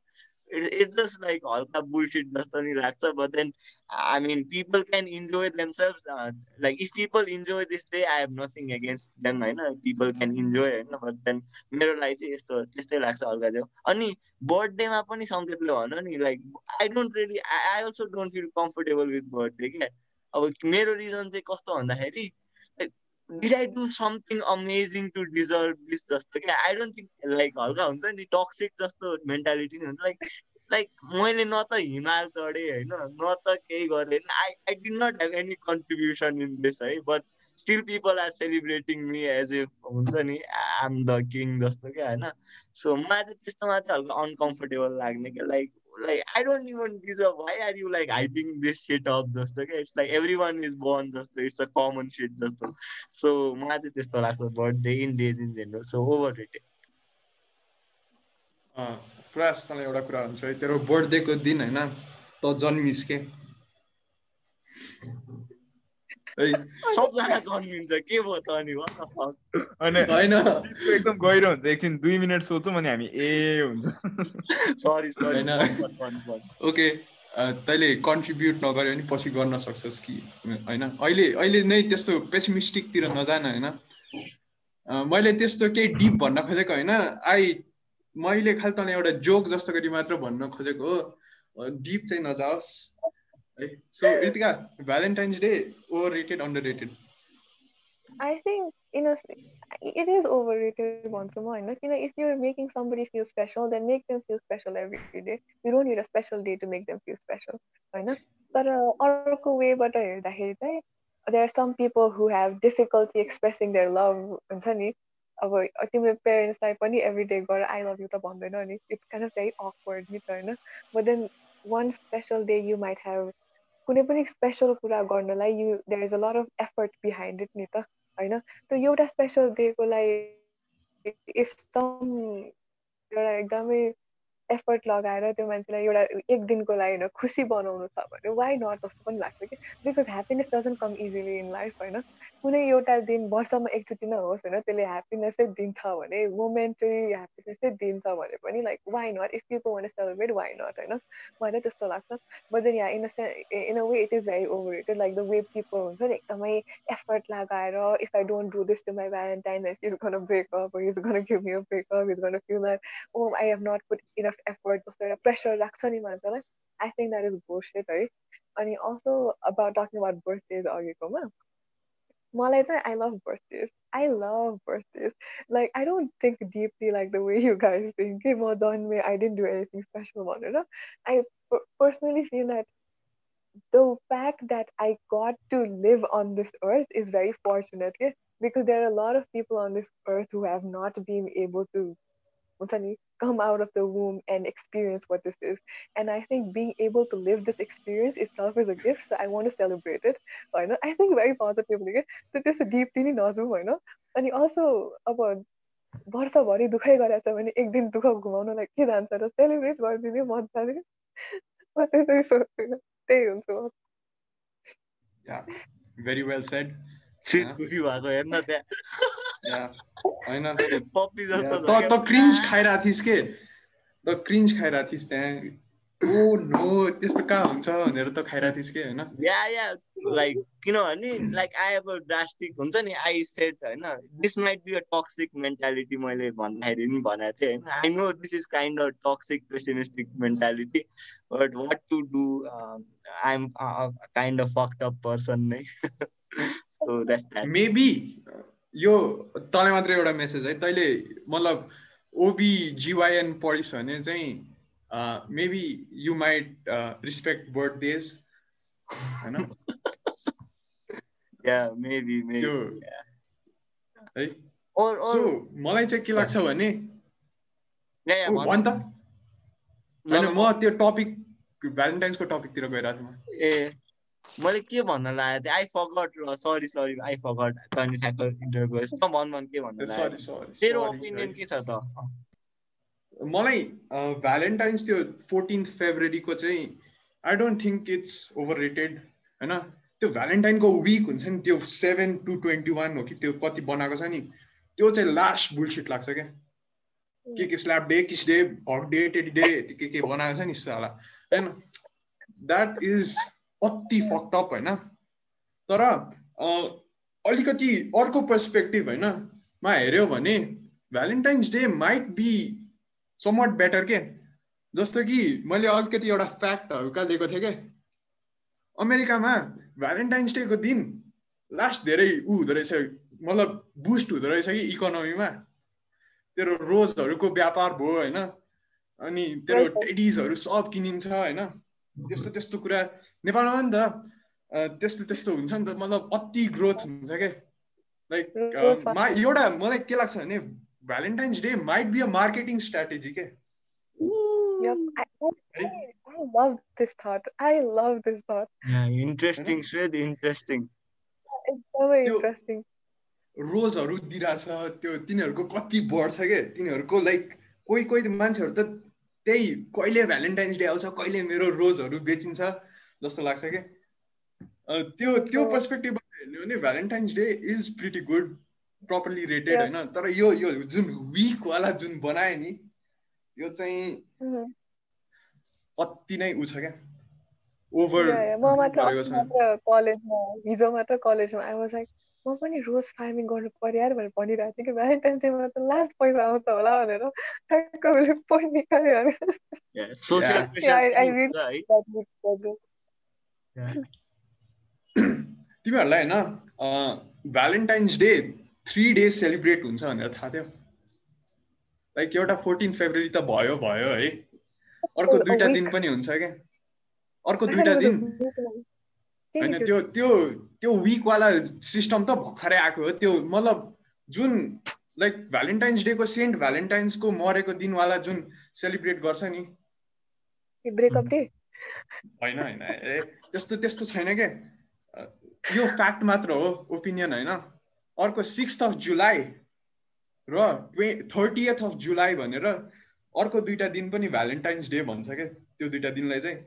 it's just like all the bullshit जस्तो नि लाग्छ but then I mean people can enjoy themselves uh, like if people enjoy this day I have nothing against them होइन people can enjoy होइन but then मेरो लागि चाहिँ यस्तो त्यस्तै लाग्छ हल्का चाहिँ अनि बर्थडेमा पनि सङ्केतले भन नि like I don't really I also don't feel comfortable with birthday क्या अब मेरो रिजन चाहिँ कस्तो भन्दाखेरि did I do something amazing to deserve this जस्तो क्या आई डोन्ट थिङ्क लाइक हल्का हुन्छ नि टक्सिक जस्तो मेन्टालिटी नै हुन्छ। लाइक लाइक मैले न त हिमाल चढेँ होइन न त केही गरेँ I I did not have any contribution in this है but still people are celebrating me as a हुन्छ नि आम द किङ जस्तो क्या होइन। सो मलाई चाहिँ त्यस्तोमा चाहिँ हल्का अनकम्फोर्टेबल लाग्ने क्या like like I don't even deserve I are you like hyping this set up जस्तो क्या it's like everyone is burn जस्तो इट्स अ कमन सेट जस्तो सो मलाई चाहिँ त्यस्तो लाग्छ but day in days in general so overrated प्रायःसँग एउटा कुरा हुन्छ है तेरो बर्थडेको दिन होइन त जन्मिस के सबजना जन्मिन्छ के भयो त अनि होइन एकदम गहिरो हुन्छ एकछिन दुई मिनट सोचौँ अनि हामी ए हुन्छ सरी सरी ओके तैँले कन्ट्रिब्युट नगऱ्यो भने पछि गर्न सक्छस् कि होइन अहिले अहिले नै त्यस्तो पेसिमिस्टिकतिर नजान होइन मैले त्यस्तो केही डिप भन्न खोजेको होइन आई मैले खालि तँलाई एउटा जोक जस्तो गरी मात्र भन्न खोजेको हो डिप चाहिँ नजाओस् So, Ritika, Valentine's Day, overrated, underrated? I think you know it is overrated once more. You know, if you're making somebody feel special, then make them feel special every day. You don't need a special day to make them feel special. होइन तर अर्को वेबाट हेर्दाखेरि चाहिँ there are some people who have difficulty expressing their love हुन्छ नि अब तिम्रो पेरेन्ट्सलाई पनि एभ्री डे गएर आई लभ यु त भन्दैन नि it's kind of very awkward नि त होइन but then one special day you might have कुनै पनि स्पेसल कुरा गर्नलाई you there is a lot of effort behind it नि त होइन? त्यो एउटा स्पेसल डेको लागि इफ सम एउटा एकदमै एफर्ट लगाएर त्यो मान्छेलाई एउटा एक दिनको लागि होइन खुसी बनाउनु छ भने वाइ नट जस्तो पनि लाग्छ कि? Because happiness doesn't come easily in life होइन। कुनै एउटा दिन वर्षमा एकचोटि नै होस् होइन त्यसले ह्याप्पिनेसै दिन्छ भने मोमेन्टरी ह्याप्पिनेसै दिन्छ भने पनि like why not if people want celebrate why not होइन? मलाई त्यस्तो लाग्छ। But then yeah in a in a way it is very overrated like the way people हुन्छ नि एकदमै एफर्ट लगाएर if I don't do this to my Valentine is gonna breakup is gonna give me a breakup is gonna feel oh I have not put enough effort जस्तो एउटा pressure राख्छ नि मान्छेलाई I think that is bullshit है अनि also about talking about birthdays अघिकोमा मलाई चाहिँ I love birthdays I love birthdays like I don't think deeply like the way you guys think कि म जन्मे I didn't do anything special भनेर I personally feel that the fact that I got to live on this earth is very fortunate. because there are a lot of people on this earth who have not been able to हुन्छ नि, come out of the womb and experience what this is. And I think being able to live this experience itself is a gift. So I want to celebrate it. होइन I think very positively के त्यो त्यस्तो deeply नै नजाउँ होइन अनि also अब वर्षभरि दुःखै गरेछ भने एक दिन दुःख घुमाउनलाई के जान्छ र सेलिब्रेट गरिदिने मन जाने म त्यसरी सोच्छु त्यही हुन्छ म भेरी वेल सेड फेरि खुसी भएको हेर्न त्यहाँ होइन। त त क्रिन्ज खाइरहेको थिइस् के? त क्रिन्ज खाइरहेको थिइस् त्यहाँ। ओ नो त्यस्तो कहाँ हुन्छ भनेर त खाइरहेको थिइस् के होइन? या या लाइक किनभने लाइक आई अब ड्रास्टिक हुन्छ नि आई सेट होइन। This might be a toxic mentality मैले भन्दाखेरि पनि भनेको थिएँ होइन। I know this is kind of toxic pessimistic mentality but what to do I am kind of fucked up person नै सो द्याट्स द्याट मेबी यो तँलाई मात्रै एउटा मेसेज है तैँले मतलब ओबी जिवाइएन पढिस् भने चाहिँ maybe you might respect birthdays होइन? या मेबी त्यो मेबी है? और सो मलाई चाहिँ के लाग्छ भने या या ओ, भन्। त होइन म त्यो टपिक भ्यालेन्टाइन्सको टपिकतिर गइरहेको थिएँ म। ए। मैले के भन्न लागेको थिएँ? आई फगट र सरी सरी आई फगट तैँले ठ्याक्क इन्टर गएस् त भन भन के भन्न तेरो ओपिनियन। के छ त? मलाई भ्यालेन्टाइन्स त्यो फोर्टिन्थ फेब्रुअरीको चाहिँ I don't think it's overrated होइन? त्यो भ्यालेन्टाइनको विक हुन्छ नि त्यो सेभेन टु ट्वेन्टी वान हो कि त्यो कति बनाएको छ नि त्यो चाहिँ लास्ट बुलसिट लाग्छ क्या। के के slap day kiss day hug day teddy day के के बनाएको छ नि साला। होइन द्याट इज अति फक्टअप होइन। तर अलिकति अर्को पर्सपेक्टिभ होइन। मा हेऱ्यो भने Valentine's Day might be somewhat better के? जस्तो कि मैले अलिकति एउटा फ्याक्टहरू कहाँ दिएको थिएँ क्या अमेरिकामा भ्यालेन्टाइन्स डेको दिन लास्ट धेरै ऊ हुँदो रहेछ मतलब बुस्ट हुँदो रहेछ कि इकोनोमीमा तेरो रोजहरूको व्यापार भयो होइन अनि तेरो टेडिजहरू सब किनिन्छ होइन। त्यस्तो त्यस्तो कुरा नेपालमा पनि त। त्यस्तो त्यस्तो हुन्छ नि त मतलब अति ग्रोथ हुन्छ क्या लाइक मा एउटा मलाई के लाग्छ भने Valentine's Day might be a marketing strategy के. I, love this thought. I love this thought. रोजहरू दिइरहेछ त्यो तिनीहरूको कति बढ्छ क्या तिनीहरूको लाइक कोही कोही मान्छेहरू त त्यही कहिले भ्यालेन्टाइन्स डे आउँछ कहिले मेरो रोजहरू बेचिन्छ जस्तो लाग्छ क्या अँ, त्यो त्यो. पर्सपेक्टिभबाट हेर्ने हो भने Valentine's Day is pretty good properly rated. होइन तर यो यो जुन विकवाला जुन बनायो नि त्यो चाहिँ Mhm. अति नै उ छ क्या ओभर. म मात्र कलेजमा हिजो मात्र कलेजमा आई वाज लाइक म पनि रोज फार्मिङ गर्नु पर्यो यार भनेर भनिरहेको थिएँ कि भ्यालेन्टाइन्स डेमा त लास्ट पैसा आउँछ होला भनेर ठ्याक्क उसले निकाल्यो. तिमीहरूलाई होइन Valentine's Day three days celebrate हुन्छ भनेर थाहा थियो। लाइक एउटा फोर्टिन फेब्रुअरी त भयो भयो है। अर्को दुइटा. दिन पनि हुन्छ क्या। अर्को दुइटा दिन a week long. के होइन त्यो त्यो त्यो विकवाला सिस्टम त भर्खरै आएको हो। त्यो मतलब जुन लाइक भ्यालेन्टाइन्स डेको सेन्ट भ्यालेन्टाइन्सको मरेको दिनवाला जुन सेलिब्रेट गर्छ नि। ब्रेकअप डे होइन होइन ए त्यस्तो त्यस्तो छैन क्या यो फ्याक्ट मात्र हो ओपिनियन होइन। अर्को सिक्स अफ जुलाई र ट्वे थर्टिएथ अफ जुलाई भनेर अर्को दुइटा दिन पनि भ्यालेन्टाइन्स डे भन्छ क्या त्यो दुइटा दिनलाई चाहिँ।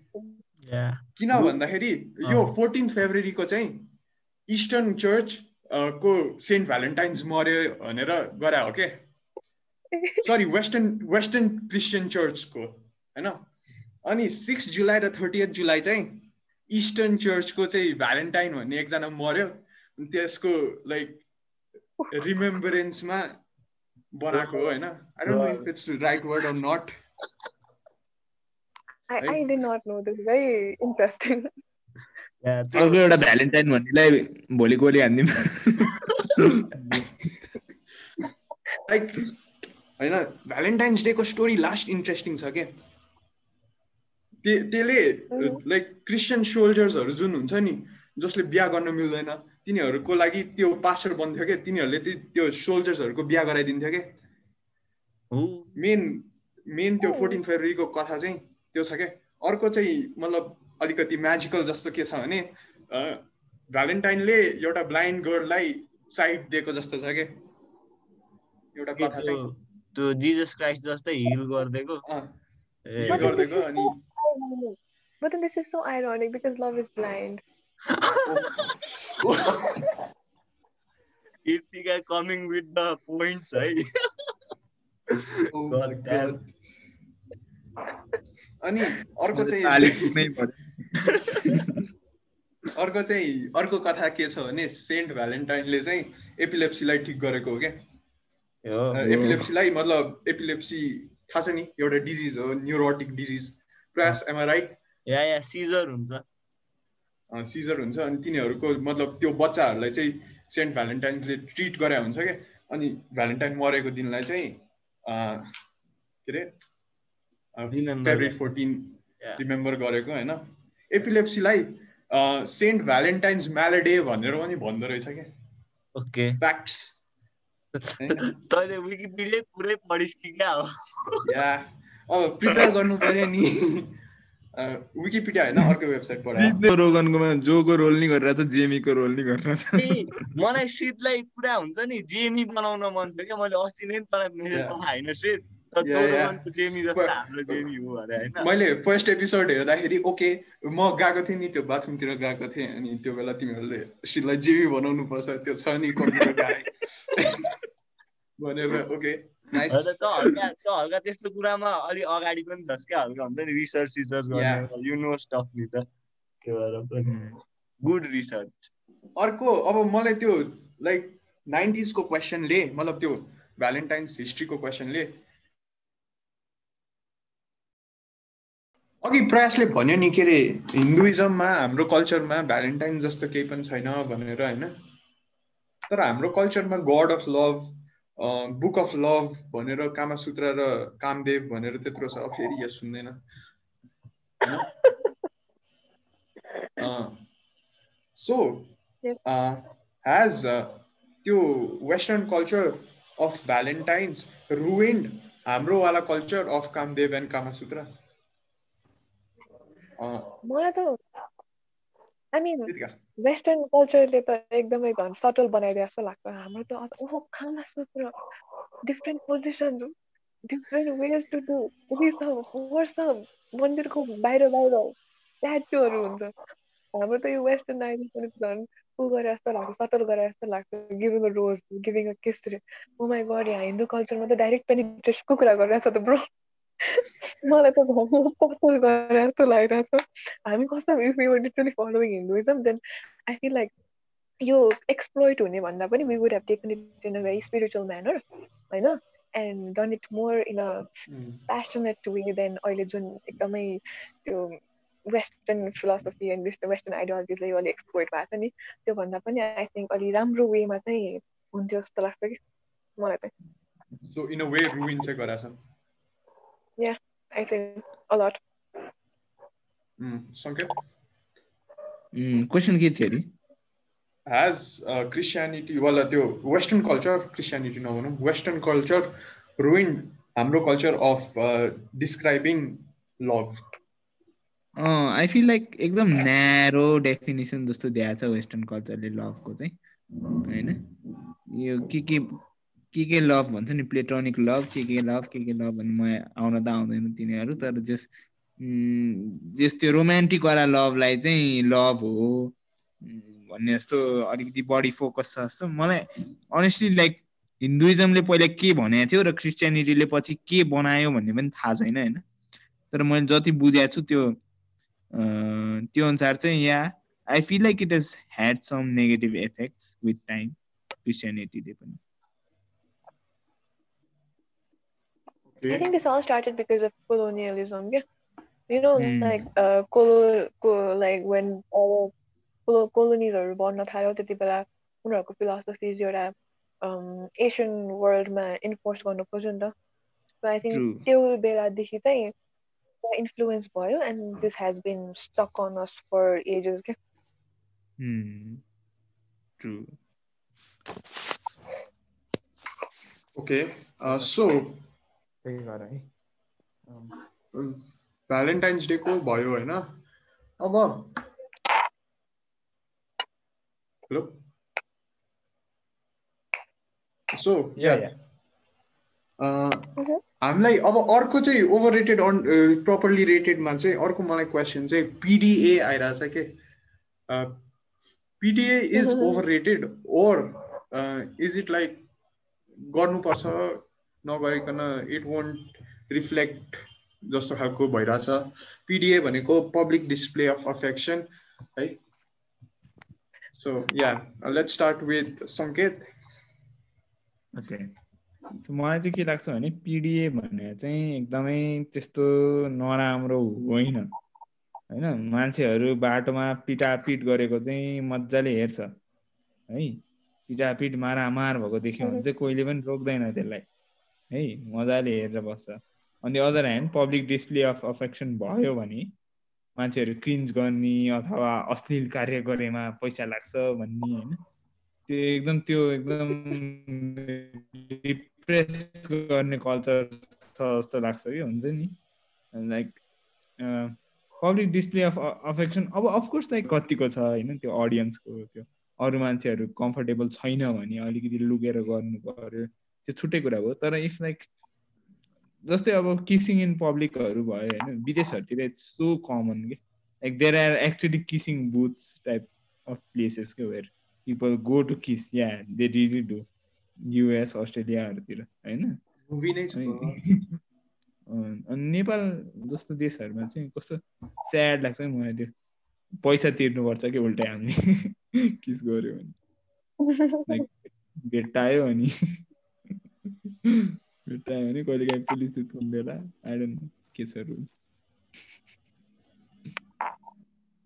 किन भन्दाखेरि यो फोर्टिन फेब्रुअरीको चाहिँ इस्टर्न चर्च को सेन्ट भ्यालेन्टाइन्स मर्यो भनेर गरा हो के सरी वेस्टर्न वेस्टर्न क्रिस्चियन चर्चको होइन? अनि सिक्स जुलाई र थर्टिएथ जुलाई चाहिँ इस्टर्न चर्चको चाहिँ भ्यालेन्टाइन भन्ने एकजना मर्यो अनि त्यसको लाइक रिमेम्बरेन्समा बनाएको हो होइन? I don't know if it's right word or not I, है? I did not know this. Very interesting. त्यो अर्को एउटा भ्यालेन्टाइन भन्नेलाई भोलि गोली हानिदिउँ लाइक होइन भ्यालेन्टाइन्स डेको स्टोरी लास्ट इन्ट्रेस्टिङ छ क्या ते- त्यसले. लाइक क्रिस्चियन सोल्जर्सहरू जुन हुन्छ नि जसले बिहा गर्न मिल्दैन तिनीहरूको लागि त्यो पास्टर बन्थ्यो क्या तिनीहरूले त्यो सोल्जर्सहरूको बिहा गराइदिन्थ्यो क्या हो मेन मेन त्यो फोर्टिन फेब्रुअरीको कथा चाहिँ त्यो छ क्या अर्को चाहिँ मतलब अलिकति म्याजिकल जस्तो के छ भने भ्यालेन्टाइनले एउटा ब्लाइन्ड गर्ललाई साइड दिएको जस्तो छ क्या एउटा के कथा चाहिँ त्यो जिजस क्राइस्ट जस्तै हिल गरिदिएको हिल गरिदिएको अनि But then this is so ironic because love is blind. Kritika coming with the points है Oh God damn. God. अनि अर्को चाहिँ अर्को चाहिँ अर्को कथा के छ भने सेन्ट भ्यालेन्टाइनले चाहिँ एपिलेप्सीलाई ठिक गरेको हो क्या? एपिलेप्सीलाई मतलब एपिलेप्सी थाहा छ नि एउटा डिजिज हो neurotic disease. Prayas am right yeah yeah seizure हुन्छ। सिजर हुन्छ अनि तिनीहरूको मतलब त्यो बच्चाहरूलाई चाहिँ सेन्ट भ्यालेन्टाइन्सले ट्रिट गरे हुन्छ क्या? अनि भ्यालेन्टाइन मरेको दिनलाई चाहिँ अँ, के अरे. February fourteen. रिमेम्बर गरेको होइन? एपिलेप्सीलाई सेन्ट भ्यालेन्टाइन्स म्यालेडे भनेर पनि भन्दो रहेछ क्या। ओके। फ्याक्ट्स तैँले विकिपिडिया पुरै पढिस् कि क्या हो? या। अब प्रिपेयर गर्नु पर्यो नि। विकिपिडिया होइन अर्को वेबसाइट पढायो रोगनको जोको रोल नि गरिरहेछ जेमीको रोल नि गरिरहेछ। मलाई श्रीतलाई पुरा हुन्छ नि जेमी बनाउन मन थियो क्या। मैले अस्ति नै तँलाई मेसेज Yeah. पठाएँ होइन श्रीत मैले फर्स्ट एपिसोड हेर्दाखेरि ओके म गएको थिएँ नि त्यो बाथरुमतिर गएको थिएँ अनि त्यो बेला तिमीहरूले श्रीलाई जेबी बनाउनु पर्छ त्यो छ नि भनेर ओके हल्का त्यस्तो कुरामा अलि अगाडि पनि छस् क्या हल्का हुन्छ नि रिसर्च सिसर्च गर्ने यु नो स्टफ नि त। त्यो भएर पनि गुड रिसर्च अर्को अब मलाई त्यो लाइक नाइन्टिजको क्वेसनले मतलब त्यो भ्यालेन्टाइन्स हिस्ट्रीको क्वेसनले अघि प्रयासले भन्यो नि के अरे हिन्दुइजममा हाम्रो कल्चरमा भ्यालेन्टाइन जस्तो केही पनि छैन भनेर होइन? तर हाम्रो कल्चरमा god of love book of love भनेर कामासूत्र र कामदेव भनेर त्यत्रो छ। फेरि यस सुन्दैन। सो uh, त्यो western culture of Valentine's ruined हाम्रो वाला culture of Kamdev and Kamasutra मलाई त आई मिन वेस्टर्न कल्चरले त एकदमै झन् सटल बनाइदिए जस्तो लाग्छ। हाम्रो त ओहो खाना सूत्र different positions different ways to do वर्ष मन्दिरको बाहिर बाहिर स्ट्याचुहरू हुन्छ। हाम्रो त यो वेस्टर्न आइले पनि झन् ऊ गरे जस्तो लाग्छ सटल गरे जस्तो लाग्छ giving a rose giving a kiss oh my god यहाँ हिन्दू कल्चरमा त डाइरेक्ट पेनिट्रेसनको कुरा गरिरहेछ त ब्रो मलाई त झन् पसल गरे जस्तो लागिरहेछ हामी कस्तो if you literally following Hinduism then I feel like यो एक्सप्लोइट हुने भन्दा पनि we would have taken it in a very spiritual manner होइन and done it more in a passionate way than अहिले जुन एकदमै त्यो वेस्टर्न फिलोसफी एन्ड वेस्टर्न आइडियोलोजिजले यो अलिक एक्सप्लोइट भएको छ नि त्योभन्दा पनि आई थिङ्क अलि राम्रो वेमा चाहिँ हुन्थ्यो जस्तो लाग्छ कि मलाई चाहिँ so in a way ruin चाहिँ गराएको छ आई थिङ्क अलट उम्, सङ्केत क्वेसन के थियो अरे has uh, Christianity, well, त्यो Western culture, Christianity नभनौँ, Western culture ruined हाम्रो culture of uh, describing love. I feel like एकदम न्यारो डेफिनेसन जस्तो दिएको छ वेस्टर्न कल्चरले लभको चाहिँ होइन यो के के के के लभ भन्छ नि प्लेटोनिक लभ के के लभ के के लभ भन्ने म आउन त आउँदैन तिनीहरू तर जस जस त्यो रोमान्टिक वाला लभलाई चाहिँ लभ हो भन्ने जस्तो अलिकति बढी फोकस छ जस्तो मलाई अनेस्टली लाइक हिन्दुइजमले पहिला के भनेको थियो र क्रिस्चियनिटीले पछि के बनायो भन्ने पनि थाहा छैन होइन? तर मैले जति बुझेको छु त्यो त्यो अनुसार चाहिँ yeah I feel like it is had some negative effects with time क्रिस्चियनिटीले पनि। I think this all started because of colonialism. Yeah, you know, Hmm. like uh, colo, co- like when all colo coloniesहरू बढ्न थाल्यो त्यति बेला उनीहरूको philosophies एउटा Asian वर्ल्डमा enforce गर्नु खोज्यो नि त सो आई थिङ्क True. त्यो बेलादेखि चाहिँ इन्फ्लुएन्स भयो and this has been stuck on us for ages क्या Hmm. ट्रु ओके सो त्यही गर है। भ्यालेन्टाइन्स डेको भयो होइन? अब हेलो। सो या हामीलाई अब अर्को चाहिँ ओभर रेटेड अन प्रपरली रेटेडमा चाहिँ अर्को मलाई क्वेसन चाहिँ पिडिए आइरहेछ के? PDA is over rated or is it like गर्नुपर्छ? नगरिकन इट वन्ट रिफ्लेक्ट जस्तो खालको भइरहेछ। पिडिए भनेको पब्लिक डिस्प्ले अफ अफेक्सन है? So yeah let start with Sanket okay मलाई चाहिँ के लाग्छ भने पिडिए भन्ने चाहिँ एकदमै त्यस्तो नराम्रो होइन। होइन? मान्छेहरू बाटोमा पिटापिट गरेको चाहिँ मजाले हेर्छ। है? पिटापिट मारामार भएको देख्यो भने चाहिँ कोहीले पनि रोक्दैन त्यसलाई। है मजाले हेरेर बस्छ। अनि other hand public display of affection भयो भने मान्छेहरू क्रिन्ज गर्ने अथवा अश्लील कार्य गरेमा पैसा लाग्छ भन्ने होइन। त्यो एकदम त्यो एकदम रिप्रेस गर्ने कल्चर छ जस्तो लाग्छ कि हुन्छ नि। Like public display of affection अब अफकोर्स लाइक कतिको छ होइन त्यो अडियन्सको त्यो अरू मान्छेहरू कम्फर्टेबल छैन भने अलिकति लुकेर गर्नु पर्यो। त्यो छुट्टै कुरा हो तर इफ लाइक जस्तै अब किसिङ इन पब्लिकहरू भयो होइन विदेशहरूतिर इट्स सो कमन कि। Like there are actually kissing booths type of places के where people go to kiss yeah they really do US अस्ट्रेलियाहरूतिर होइन? मुभी नै छ। अनि नेपाल जस्तो देशहरूमा चाहिँ कस्तो स्याड लाग्छ नि मलाई त्यो पैसा तिर्नुपर्छ कि उल्टै हामीले किस गऱ्यो भने। भेट्टायो अनि भेट्टायो भने कहिले काहीँ पुलिसले थुन्देला आइडन के छ रुल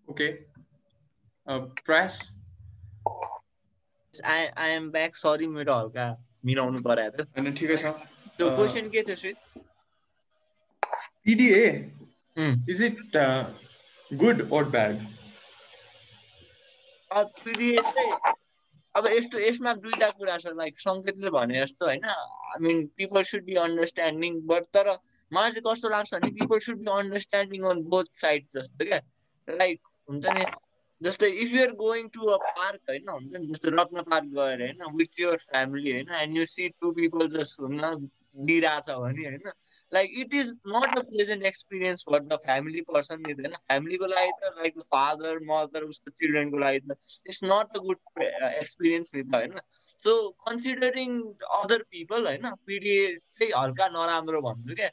okay price I I am back sorry मेरो हल्का मिलाउनु परेको थियो होइन ठिकै छ त्यो क्वेसन के थियो Shri PDA. Is it good or bad अब फेरि चाहिँ अब यस्तो यसमा दुईटा कुरा छ लाइक सङ्केतले भने जस्तो होइन I mean people should be understanding but तर मलाई चाहिँ कस्तो लाग्छ भने people should be understanding on both side जस्तो क्या। लाइक हुन्छ नि जस्तै if you're going to a park होइन हुन्छ नि जस्तो रत्न पार्क गएर होइन विथ युर फ्यामिली होइन and you see two people just हुन दिइरहेछ भने होइन? Like it is not a pleasant experience for the family person त होइन फ्यामिलीको लागि त लाइक फादर मदर उसको चिल्ड्रेनको लागि त it's not a good experience नि त होइन? सो कन्सिडरिङ अदर पिपल होइन पिडिए चाहिँ हल्का नराम्रो भन्छु क्या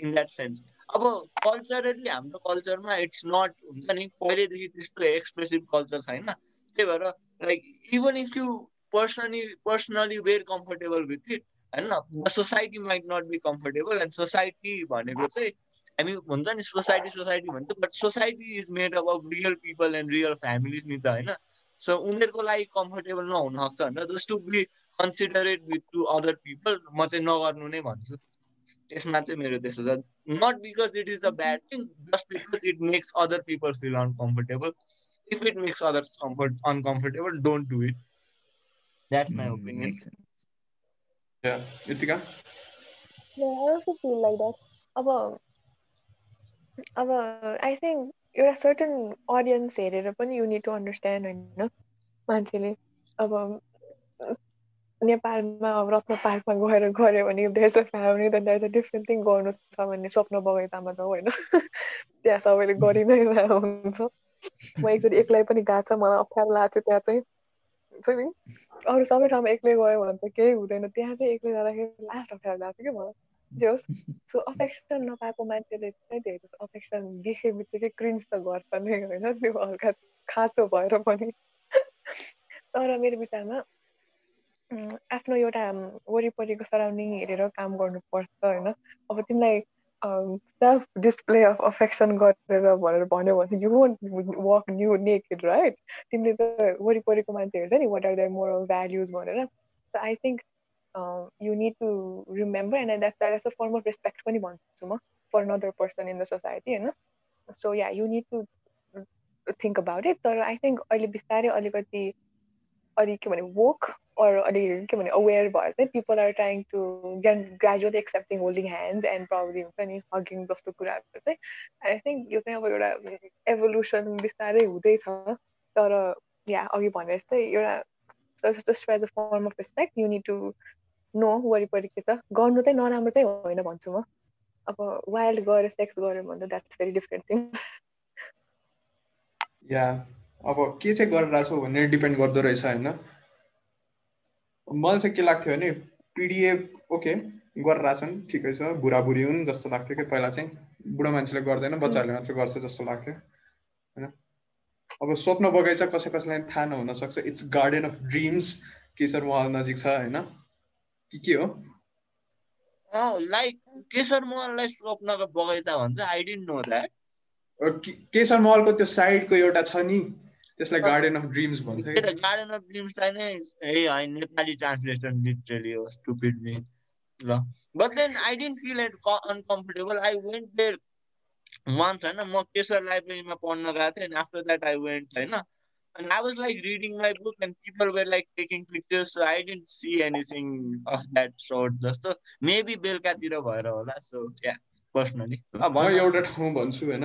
इन द्याट सेन्स अब कल्चरली हाम्रो कल्चरमा इट्स नट हुन्छ नि पहिल्यैदेखि त्यस्तो एक्सप्रेसिभ कल्चर छैन। त्यही भएर like even if you personally personally were comfortable with it होइन society might not be comfortable and society भनेको चाहिँ हामी हुन्छ नि सोसाइटी सोसाइटी भन्छ but society is made up of real people and real families नि त होइन सो उनीहरूको लागि कम्फर्टेबल नहुन सक्छ भनेर just to be considerate with to other people म चाहिँ नगर्नु नै भन्छु त्यसमा चाहिँ मेरो त्यस्तो छ not because it is a bad thing just because it makes other people feel uncomfortable if it makes other comfort uncomfortable don't do it that's my opinion यतिका Yeah, I also feel like that. अब अब I think एउटा certain audience हेरेर पनि you need to understand होइन मान्छेले अब नेपालमा अब रत्न पार्कमा गएर गऱ्यो भने देयर अ फ्यामिली त देयर अ डिफ्रेन्ट थिङ गर्नु छ भन्ने स्वप्न बगैँचामा त होइन त्यहाँ सबैले गरि नै रहेको हुन्छ म एकचोटि एक्लै पनि गएको छ मलाई अप्ठ्यारो लागेको थियो त्यहाँ चाहिँ नि अरू सबै ठाउँमा एक्लै गयो भने त केही हुँदैन त्यहाँ चाहिँ एक्लै जाँदाखेरि लास्ट अप्ठ्यारो लाग्छ क्या मलाई जे होस् सो अफेक्सन नपाएको मान्छेले चाहिँ धेरै अफेक्सन देखे बित्तिकै क्रिन्ज त गर्छ नै होइन त्यो हल्का खाँचो भएर पनि तर मेरो विचारमा आफ्नो एउटा वरिपरिको सराउन्डिङ हेरेर काम गर्नुपर्छ होइन अब तिमीलाई सेल्फ डिस्प्ले अफ अफेक्सन गरेर भनेर भन्यो भने you want walk nude naked right तिमीले त वरिपरिको मान्छे हेर्छ नि what are their moral values भनेर I think you need to remember and that's that's a form of respect पनि भन्छु म for another person in the society होइन so yeah you need to think about it तर I think अहिले बिस्तारै अलिकति अलि के भने वोक अर अलि के भने अवेर भएर चाहिँ people are trying to gradually accepting holding hands and problem हुन्छ नि हगिङ जस्तो कुराहरू चाहिँ आई थिङ्क यो चाहिँ अब एउटा एभोल्युसन बिस्तारै हुँदैछ तर या अघि भने जस्तै एउटा just as a form of respect you need to know वरिपरि के छ। गर्नु चाहिँ नराम्रो चाहिँ होइन भन्छु म। अब वाइल्ड गएर सेक्स गऱ्यो भने त that's very different thing yeah अब के चाहिँ गरिरहेको छौ भन्ने डिपेन्ड गर्दो रहेछ होइन। मलाई चाहिँ के लाग्थ्यो भने पिडिए ओके गरिरहेछन् ठिकै छ बुढाबुढी हुन् जस्तो लाग्थ्यो कि पहिला चाहिँ। बुढो मान्छेले गर्दैन बच्चाहरूले मात्रै गर्छ जस्तो लाग्थ्यो होइन। अब स्वप्न बगैँचा कसै कसैलाई थाहा नहुन सक्छ it's garden of dreams Kaiser Mahal नजिक छ होइन। कि के हो? लाइक केशर महललाई स्वप्नको बगैँचा भन्छ? I didn't know that Kaiser महलको त्यो साइडको एउटा छ नि? त्यसलाई गार्डन अफ ड्रिम्स भन्छ गार्डन अफ ड्रिम्सलाई नै ए होइन नेपाली ट्रान्सलेसन लिटरली हो स्टुपिड मी ल but then I didn't feel it uncomfortable I went there once होइन म केशर लाइब्रेरीमा पढ्न गएको थिएँ अनि आफ्टर द्याट आई वेन्ट होइन And I was like reading my book and people were like taking pictures, so I didn't see anything of that sort. So maybe होला so yeah personally म एउटा ठाउँ भन्छु होइन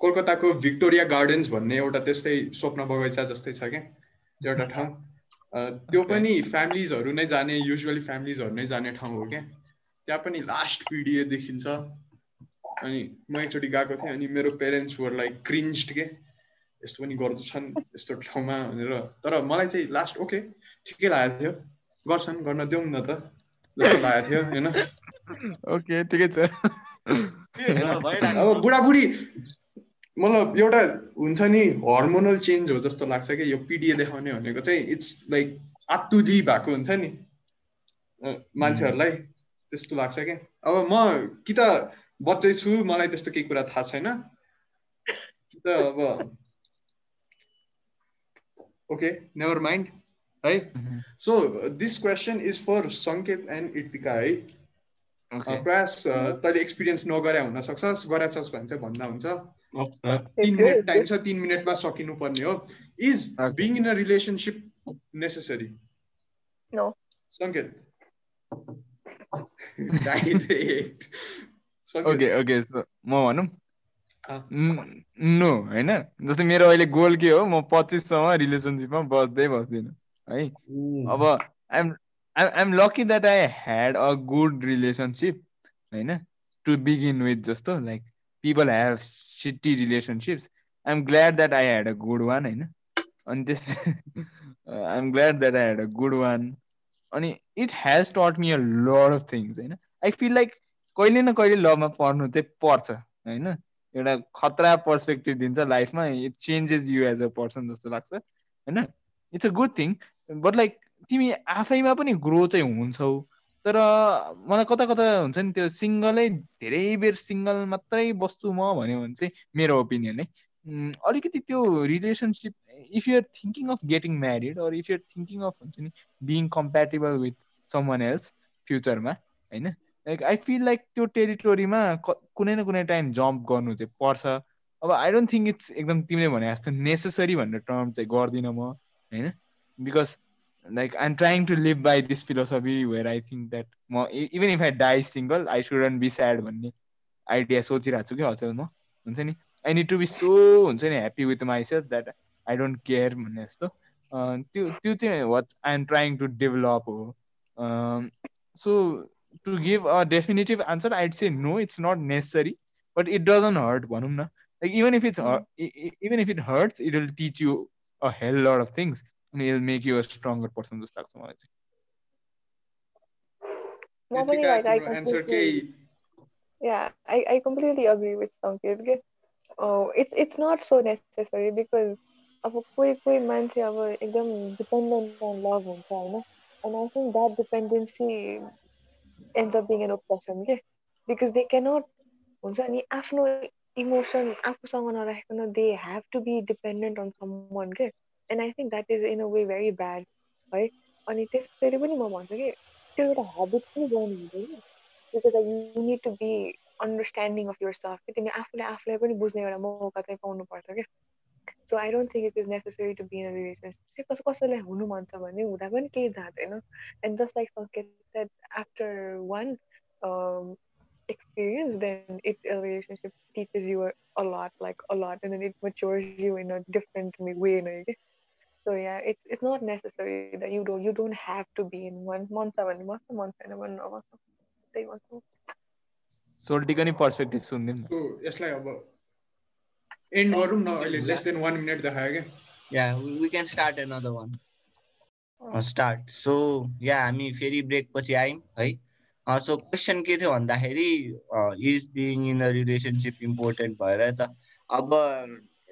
कोलकाताको भिक्टोरिया गार्डन्स भन्ने एउटा त्यस्तै स्वप्न बगैँचा जस्तै छ क्या एउटा ठाउँ। त्यो पनि फ्यामिलिजहरू नै जाने युजली फ्यामिलिजहरू नै जाने ठाउँ हो क्या। त्यहाँ पनि लास्ट पिडिए देखिन्छ। अनि म एकचोटि गएको थिएँ अनि मेरो पेरेन्ट्स वर लाइक क्रिन्स्ड के। यस्तो पनि गर्दछन् यस्तो ठाउँमा भनेर। तर मलाई चाहिँ लास्ट ओके ठिकै लागेको थियो। गर्छन् गर्न देऊ न त। जस्तो लागेको थियो होइन। ओके ठिकै छ? अब बुढाबुढी मतलब एउटा हुन्छ नि हर्मोनल चेन्ज हो जस्तो लाग्छ कि यो पिडिए देखाउने भनेको चाहिँ इट्स लाइक आत्तुदी भएको हुन्छ नि। मान्छेहरूलाई त्यस्तो लाग्छ क्या अब म कि त बच्चै छु मलाई त्यस्तो केही कुरा थाहा छैन। कि त अब okay never mind है। So this question is for Sanket and Kritika है प्रयास तैँले एक्सपिरियन्स नगरे हुनसक्छ गराछस् भने चाहिँ भन्दा हुन्छ। तिन मिनट टाइम छ तिन मिनटमा सकिनु पर्ने हो is being in a relationship necessary Sanket. Okay okay म भनौँ? नो होइन? जस्तै मेरो अहिले गोल के हो म पच्चिससम्म रिलेसनसिपमा बस्दै बस्दिनँ। है? अब I'm I'm lucky that I had a good relationship होइन टु बिगिन विथ जस्तो like people have shitty relationships I'm glad that I had a good one होइन अनि त्यस I'm glad that I had a good one अनि it has taught me a lot of things होइन I feel like कहिले न कहिले लभमा पर्नु चाहिँ पर्छ होइन? एउटा खतरा पर्सपेक्टिभ दिन्छ लाइफमा it changes you as a person जस्तो लाग्छ होइन? It's a good thing but like तिमी आफैमा पनि ग्रो चाहिँ हुन्छौ। तर मलाई कता कता हुन्छ नि त्यो सिङ्गलै धेरै बेर सिङ्गल मात्रै बस्छु म भन्यो भने चाहिँ मेरो ओपिनियन है अलिकति त्यो relationship if you're thinking of getting married or if you're thinking of हुन्छ नि being compatible with someone else फ्युचरमा होइन? लाइक आई फिल लाइक त्यो टेरिटोरीमा कुनै न कुनै टाइम जम्प गर्नु चाहिँ पर्छ। अब आई डोन्ट थिङ्क इट्स एकदम तिमीले भने जस्तो नेसेसरी भन्ने टर्म चाहिँ गर्दिनँ म होइन? Because like I am trying to live by this philosophy where I think that म even if I die single I shouldn't be sad भन्ने आइडिया सोचिरहेको छु कि हजुर म हुन्छ नि I need to be so हुन्छ नि happy with myself that I don't care भन्ने जस्तो त्यो त्यो चाहिँ what I am trying to develop हो so to give a definitive answer, I'd say no, it's not necessary, but it doesn't hurt. Like even if it's mm-hmm. even if it hurts, it will teach you a hell lot of things. and it'll make you a stronger person. Just like someone Normally, like, I completely, yeah, I, I completely agree with Sanket. Oh, it's it's not so necessary because अब कोही कोही मान्छे अब एकदम dependent on love हुन्छ होइन and I think that dependency ends up being an oppression के because they cannot हुन्छ नि आफ्नो इमोसन आफूसँग नराखिकन they have to be dependent on some one के and I think that is in a way very bad है अनि त्यसरी पनि म भन्छु कि त्यो एउटा हेबिट पनि गर्नु हुँदैन because you need to be understanding of yourself कि तिमी आफूले आफूलाई पनि बुझ्ने एउटा मौका चाहिँ पाउनुपर्छ क्या so I don't think it is necessary to be in a relationship कस कसैलाई हुनु मन छ भने हुँदा पनि केही जाँदैन and just like Sanket that after one experience, then it a relationship teaches you a, a lot, like a lot, and then it matures you in a different way. Like. So yeah, it's it's not necessary that you don't you don't have to be in one month seven months month and one month three months. सोल्टीको नि perspective सुनिदिउँ so यसलाई अब and गरौँ न अहिले less than one minute देखायो क्या Yeah, we, we can start another one. Uh, start. So, yeah, हामी फेरि ब्रेक पछि आयौँ है सो क्वेसन के थियो भन्दाखेरि is being in a relationship important भएर त अब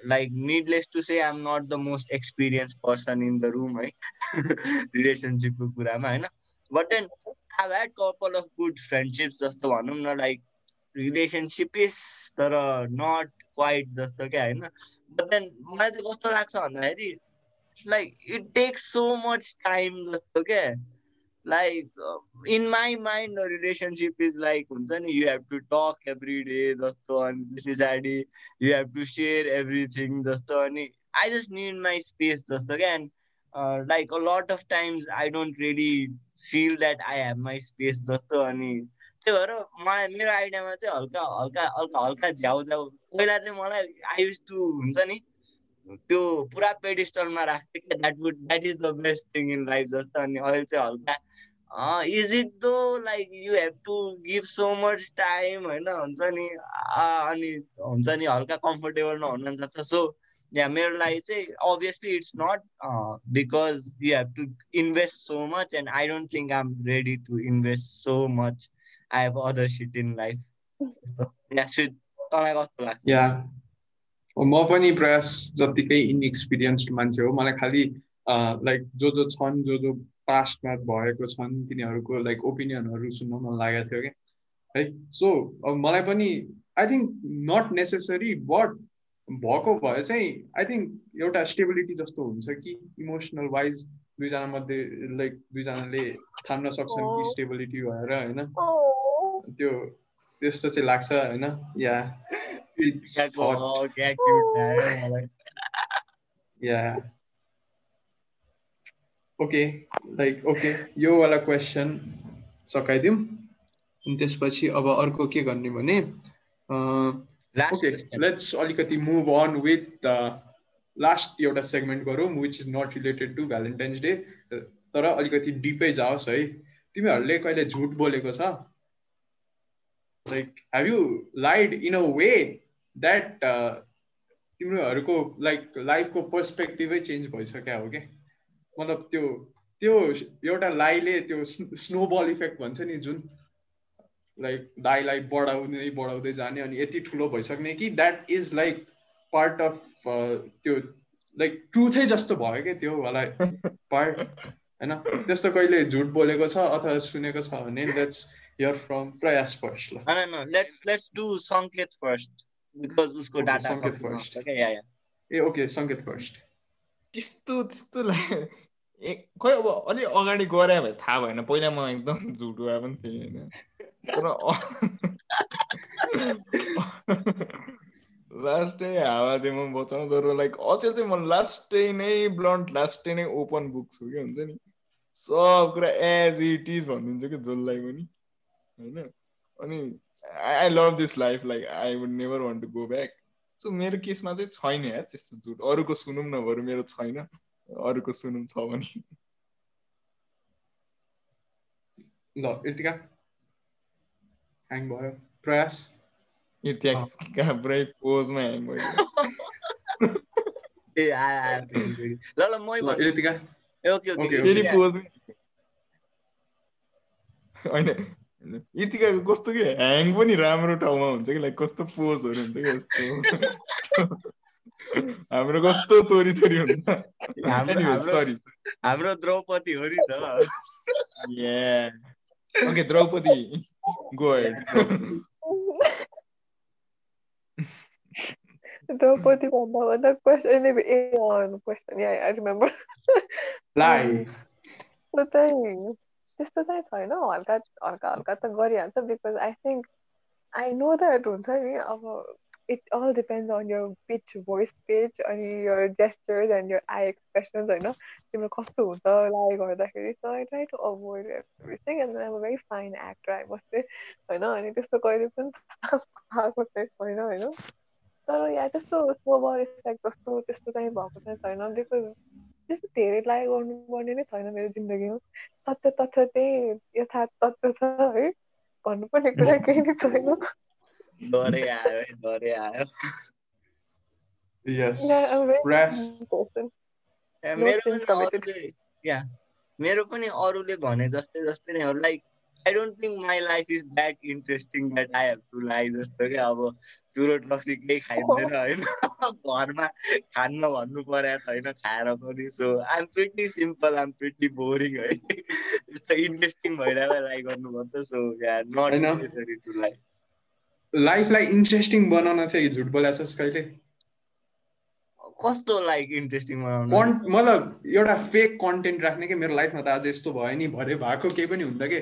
like needless to say I am not the most experience person in the room है रिलेसनसिपको कुरामा होइन but then I had couple of good friendships जस्तो भनौँ न लाइक रिलेसनसिप इज तर नट क्वाइट जस्तो क्या होइन बट देन मलाई चाहिँ कस्तो लाग्छ भन्दाखेरि like it takes so much time जस्तो क्या like in my mind relationship is like हुन्छ नि you have to talk every day जस्तो अनि त्यस पछाडि you have to share everything जस्तो अनि I just need my space जस्तो क्या? And like a lot of times I don't really feel that I have my space जस्तो अनि त्यही भएर मलाई मेरो आइडियामा चाहिँ हल्का हल्का हल्का हल्का झ्याउ झ्याउ पहिला चाहिँ मलाई आई युज टु हुन्छ नि त्यो पुरा पेडिस्टलमा राख्थेँ कि that would that is the best thing in life जस्तो अनि अहिले चाहिँ हल्का is it though like you have to give so much time होइन हुन्छ नि अनि हुन्छ नि हल्का कम्फोर्टेबल नहुन सक्छ सो या मेरो लागि चाहिँ obviously it's not because you have to invest so much and I don't think I am ready to invest so much I have other shit in life तँलाई कस्तो लाग्छ? या म पनि प्रयास जतिकै इनएक्सपिरियन्स्ड मान्छे हो मलाई खालि लाइक जो जो छन् जो जो पास्टमा भएको छन् तिनीहरूको लाइक ओपिनियनहरू सुन्न मन लागेको थियो क्या है? सो अब मलाई पनि I think not necessary but भएको भए चाहिँ आई थिङ्क एउटा स्टेबिलिटी जस्तो हुन्छ कि इमोसनल वाइज दुईजना मध्ये लाइक दुईजनाले थाम्न सक्छन् कि स्टेबिलिटी भएर होइन? त्यो त्यस्तो चाहिँ लाग्छ होइन? Yeah yeah okay like okay योवाला question सकाइदिउँ अनि त्यसपछि अब अर्को के गर्ने भने ओके लेट्स अलिकति मुभ अन विथ लास्ट एउटा सेगमेन्ट गरौँ which is not related to Valentine's Day तर अलिकति डिपै जाओस् है। तिमीहरूले कहिले झुट बोलेको छ? Like have you lied in a way that तिमीहरूको लाइक लाइफको पर्सपेक्टिभै चेन्ज भइसक्यो हो कि? मतलब त्यो त्यो एउटा लाइले त्यो स्नोबल इफेक्ट भन्छ नि जुन। लाइक दाइलाई बढाउँदै बढाउँदै जाने अनि यति ठुलो भइसक्ने कि that is like part of त्यो लाइक ट्रुथै जस्तो भयो क्या त्यो वाला पार्ट होइन? त्यस्तो कहिले झुट बोलेको छ अथवा सुनेको छ भने that's hear from Prayas first ल। No, no, let's let's do Because उसको डाटा yeah, yeah. ए ओके सङ्केत फर्स्ट त्यस्तो त्यस्तो खोइ अब अलि अगाडि गरे भए थाहा भएन। पहिला म एकदम झुट भए पनि थिएँ होइन तर लास्टै हावा दिए म बचाउँ तर लाइक अचेल चाहिँ म लास्टै नै ब्लन्ट लास्टै नै ओपन बुक छु कि हुन्छ नि? सब कुरा एज इट इज भनिदिन्छु कि जसलाई पनि। होइन? अनि I love this life like I would never want to go back so मेरो केसमा चाहिँ छैन यार त्यस्तो झुट अरूको सुनौँ न बरु मेरो छैन। अरूको सुनौँ छ भने। ल इर्तिका। ह्याङ भयो। प्रयास। यो कहाँ पुरै पोजमा ह्याङ भयो। ए। ल ल मै। इर्तिका। ओके ओके फेरि। पोजमै होइन। इर्तिकाको कस्तो कि ह्याङ पनि राम्रो ठाउँमा हुन्छ कि लाइक कस्तो पोजहरू हुन्छ कि यस्तो हाम्रो कस्तो तोरी तोरी हुन्छ? हाम्रो- हाम्रो- सरी हाम्रो द्रौपदी हो नि त। ओके द्रौपदी गो द्रौपदी भन्दा भन्दा question uh question yeah I remember लाई त्यो चाहिँ त्यस्तो चाहिँ छैन हल्का हल्का हल्का त गरिहाल्छ because I think I know that हुन्छ नि अब it all depends on your pitch, voice pitch, and your gestures and your eye expressions. होइन तिम्रो कस्तो हुन्छ लाइ गर्दाखेरि so I try to avoid everything and I'm a very fine actor I must say होइन अनि त्यस्तो कहिले पनि आएको चाहिँ छैन होइन तर या त्यस्तो सोबर इफेक्ट जस्तो त्यस्तो चाहिँ भएको चाहिँ छैन बिकज त्यस्तो धेरै लाइ गर्नुपर्ने नै छैन मेरो जिन्दगीमा। तथ्य तथ्य त्यही यथार्थ तथ्य छ है। भन्नुपर्ने कुरा केही नै छैन। डरै आयो डरै आयो। Yes. मेरो पनि. अरूले या मेरो पनि अरूले भने जस्तै जस्तै नै हो। Like I don't think my life is that interesting that I have to like जस्तो क्या अब चुरोट रक्सी केही खाइँदैन होइन। घरमा खान्न भन्नु परेको छैन खाएर पनि so. I'm pretty simple I'm pretty boring है। यस्तो इन्ट्रेस्टिङ भइरहेको लाइक गर्नुपर्छ सो नट टु लाइक लाइफलाई इन्ट्रेस्टिङ बनाउन चाहिँ झुट बोलाछस् कहिले? कस्तो लाइक इन्ट्रेस्टिङ बनाउनु? मतलब एउटा फेक कन्टेन्ट राख्ने कि मेरो लाइफमा त आज यस्तो भयो नि भरे भएको केही पनि हुँदा कि?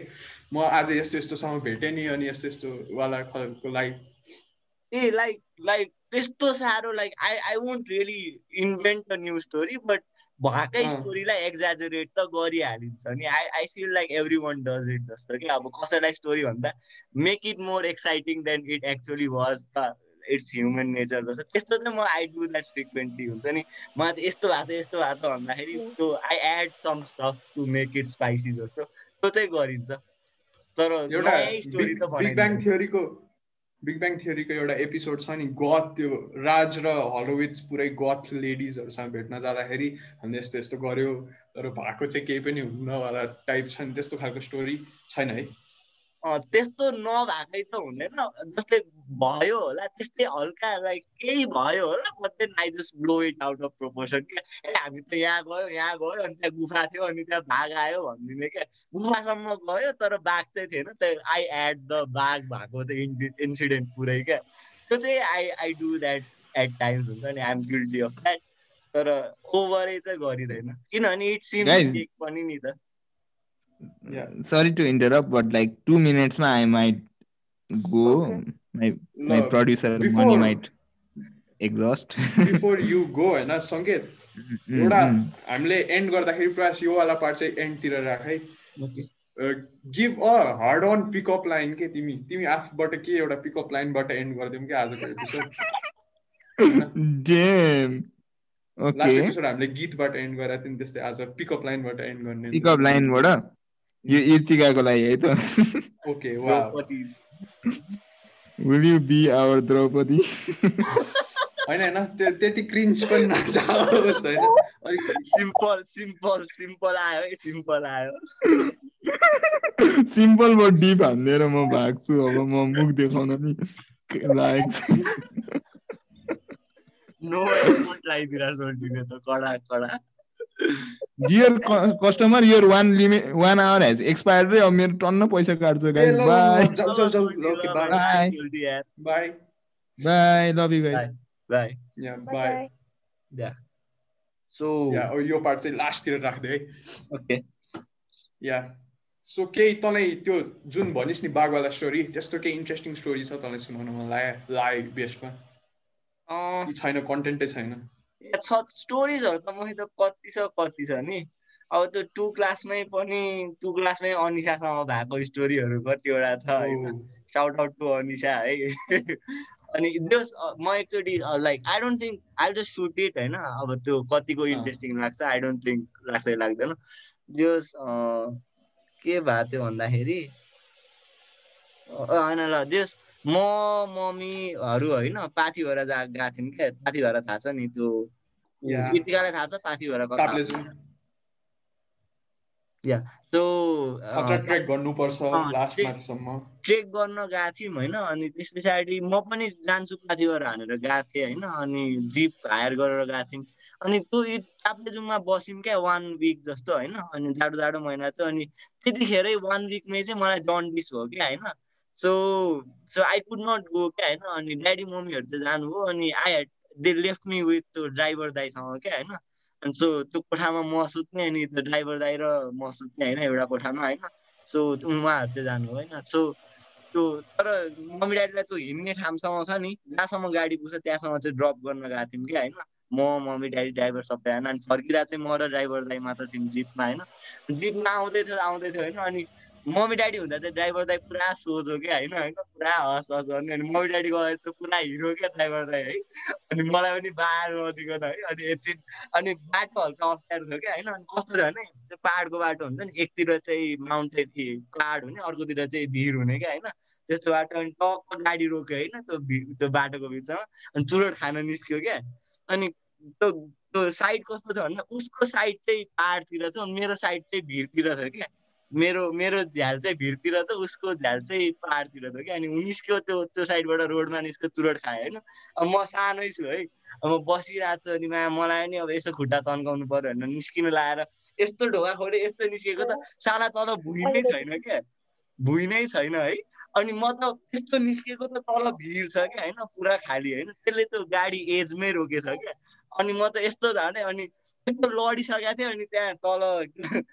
म आज यस्तो यस्तोसँग भेटेँ नि अनि यस्तो यस्तो वाला खालको लाइफ ए लाइक लाइक त्यस्तो साह्रो like I I won't really invent a new story but भएकै। स्टोरीलाई एक्जाजरेट त गरिहालिन्छ नि। I I feel like everyone does it जस्तो कि? अब कसैलाई स्टोरी भन्दा make it more exciting than it actually was त। इट्स ह्युमन नेचर जस्तो। त्यस्तो चाहिँ म आई डु द्याट फ्रिक्वेन्टली हुन्छ नि। मलाई चाहिँ यस्तो भएको छ यस्तो भएको छ भन्दाखेरि त्यो I add some stuff to make it spicy जस्तो। त्यो चाहिँ गरिन्छ। तर एउटा नयाँ स्टोरी बिग त बिग ब्याङ थियोरीको बिग ब्याङ थियोरीको एउटा एपिसोड छ नि गथ त्यो राज र हलोविच पुरै गथ लेडिजहरूसँग भेट्न जाँदाखेरि हामीले यस्तो यस्तो गर्यो तर भएको चाहिँ केही पनि हुन्न वाला टाइप छ नि त्यस्तो खालको स्टोरी छैन है। त्यस्तो नभएकै त हुँदैन। जस्तै भयो होला त्यस्तै हल्का लाइक केही भयो होला but then I just blow it out of proportion क्या। ए हामी त यहाँ गयो यहाँ गयो अनि त्यहाँ गुफा थियो अनि त्यहाँ बाघ आयो भनिदिने क्या। गुफासम्म गयो तर बाघ चाहिँ थिएन। त्यहाँ आई एड द बाघ भएको चाहिँ इन्सिडेन्ट पुरै क्या। त्यो चाहिँ I I do that at times हुन्छ नि आइएम गिल्टी अफ द्याट तर ओभरै चाहिँ गरिँदैन। किनभने इट सिम्स Guys. पनि नि त। Yeah. Sorry to interrupt, but like two minutes, ma, I might go. Okay. My my ल producer money before- might exhaust. Before you go होइन सङ्केत Mm, एउटा mm. हामीले एन्ड गर्दाखेरि प्रयास यो वाला पार्ट चाहिँ एन्डतिर राख है give a hard on pickup line के तिमी तिमी आफूबाट के एउटा पिकअप लाइनबाट एन्ड गरिदिउँ कि आजको episode Damn. Last Okay. Episode हामीले गीतबाट एन्ड गरेको थियौँ त्यस्तै आज पिकअप लाइनबाट एन्ड गर्ने Pickup line बाट यो इर्तिकाको लागि है त ओके वा Draupadi Will you be our Draupadi होइन होइन त्यो त्यति क्रिन्च पनि नजाओस् होइन अलिक सिम्पल सिम्पल सिम्पल आयो है सिम्पल आयो सिम्पल बट डिप हान्दिएर म भाग्छु अब म मुख देखाउन नि लागेको छ नो एफोर्ट लगाइदिएर सोल्टिने त कडा कडा dear customer your one limit one hour has expired रे अब मेरो टन्न पैसा काट्छ guys bye bye Bye. Bye bye love you guys bye yeah Bye. Bye bye. So yeah यो पार्ट चाहिँ लास्टतिर राखिदियो है। ओके या सो केही तँलाई त्यो जुन भनिस् नि बाघवाला स्टोरी त्यस्तो केही इन्ट्रेस्टिङ स्टोरी छ तँलाई सुनाउनु मन लाग्यो बेस्टमा छैन कन्टेन्टै छैन। छ स्टोरिजहरू त मसित कति छ कति छ नि। अब त्यो टु क्लासमै पनि टु क्लासमै अनिसासँग भएको स्टोरीहरू कतिवटा छ होइन। साउट आउट टु अनिसा है। अनि जस म एकचोटि like I don't think I just shoot it होइन। अब त्यो कतिको। इन्ट्रेस्टिङ लाग्छ आई डोन्ट थिङ्क लाग्छ लाग्दैन। जस के भएको थियो भन्दाखेरि होइन ल जस म मम्मीहरू होइन पाथी भएर जा गएको थियौँ क्या पाथी भएर थाहा छ नि त्यो. कृतिकालाई थाहा छ पाथी भएर सो ट्रेक गर्नुपर्छ गर्न गएको थियौँ होइन अनि त्यस पछाडि म पनि जान्छु पाथिबाट हानेर गएको थिएँ होइन अनि जिप हायर गरेर गएको थियौँ। अनि त्यो ताप्लेजुङमा बस्यौँ क्या वान विक जस्तो होइन अनि जाडो जाडो महिना थियो अनि त्यतिखेरै वान विकमै चाहिँ मलाई जन्डिस भयो क्या होइन। So so I could not go क्या होइन अनि ड्याडी मम्मीहरू चाहिँ जानु हो अनि I had they left me with त्यो ड्राइभर दाईसँग क्या होइन? अनि सो त्यो कोठामा म सुत्ने अनि त्यो ड्राइभर दाई र म सुत्ने होइन एउटा कोठामा होइन? सो उहाँहरू चाहिँ जानु हो होइन? सो त्यो तर मम्मी ड्याडीलाई त्यो हिँड्ने ठाउँसम्म छ नि जहाँसम्म गाडी पुग्छ त्यहाँसम्म चाहिँ ड्रप गर्न गएको थियौँ कि होइन? म मम्मी ड्याडी ड्राइभर सबैजना अनि फर्किँदा चाहिँ म र ड्राइभर दाइ मात्र थियौँ जिपमा होइन? जिपमा आउँदै थियो आउँदै थियो होइन? अनि मम्मी ड्याडी हुँदा चाहिँ ड्राइभर दाइ पुरा सोझो क्या होइन? होइन? पुरा हस हस गर्ने। अनि मम्मी ड्याडी गएर त पुरा हिरो क्या ड्राइभर दाइ है? अनि मलाई पनि बार नदिकन है? अनि एकछिन अनि बाटो हल्का अप्ठ्यारो थियो क्या होइन? अनि कस्तो थियो भने पाहाडको बाटो हुन्छ नि एकतिर चाहिँ माउन्टेन पाहाड हुने अर्कोतिर चाहिँ भिर हुने क्या होइन? त्यस्तो बाटो अनि टक्क गाडी रोक्यो होइन? त्यो भि त्यो बाटोको बिचमा अनि चुरोट खान निस्क्यो क्या। अनि त्यो त्यो साइड कस्तो छ भन्दा उसको साइड चाहिँ पाहाडतिर छ मेरो साइड चाहिँ भिरतिर छ क्या। मेरो मेरो झ्याल चाहिँ भिरतिर त उसको झ्याल चाहिँ पाहाडतिर थियो कि अनि निस्क्यो त्यो त्यो साइडबाट रोडमा निस्क्यो चुरोट खायो होइन। अब म सानै छु है। अब म बसिरहेको छु अनि मा मलाई नि अब यसो खुट्टा तन्काउनु पर्यो भनेर निस्किनु लगाएर यस्तो ढोका खोले यस्तो निस्केको त साला तल भुइँ नै छैन क्या। भुइँ नै छैन है। अनि म त त्यस्तो निस्केको त तल भिड छ क्या होइन? पुरा खाली होइन? त्यसले त्यो गाडी एजमै रोकेछ क्या। अनि म त यस्तो झन् अनि त्यस्तो लडिसकेको थिएँ अनि त्यहाँ तल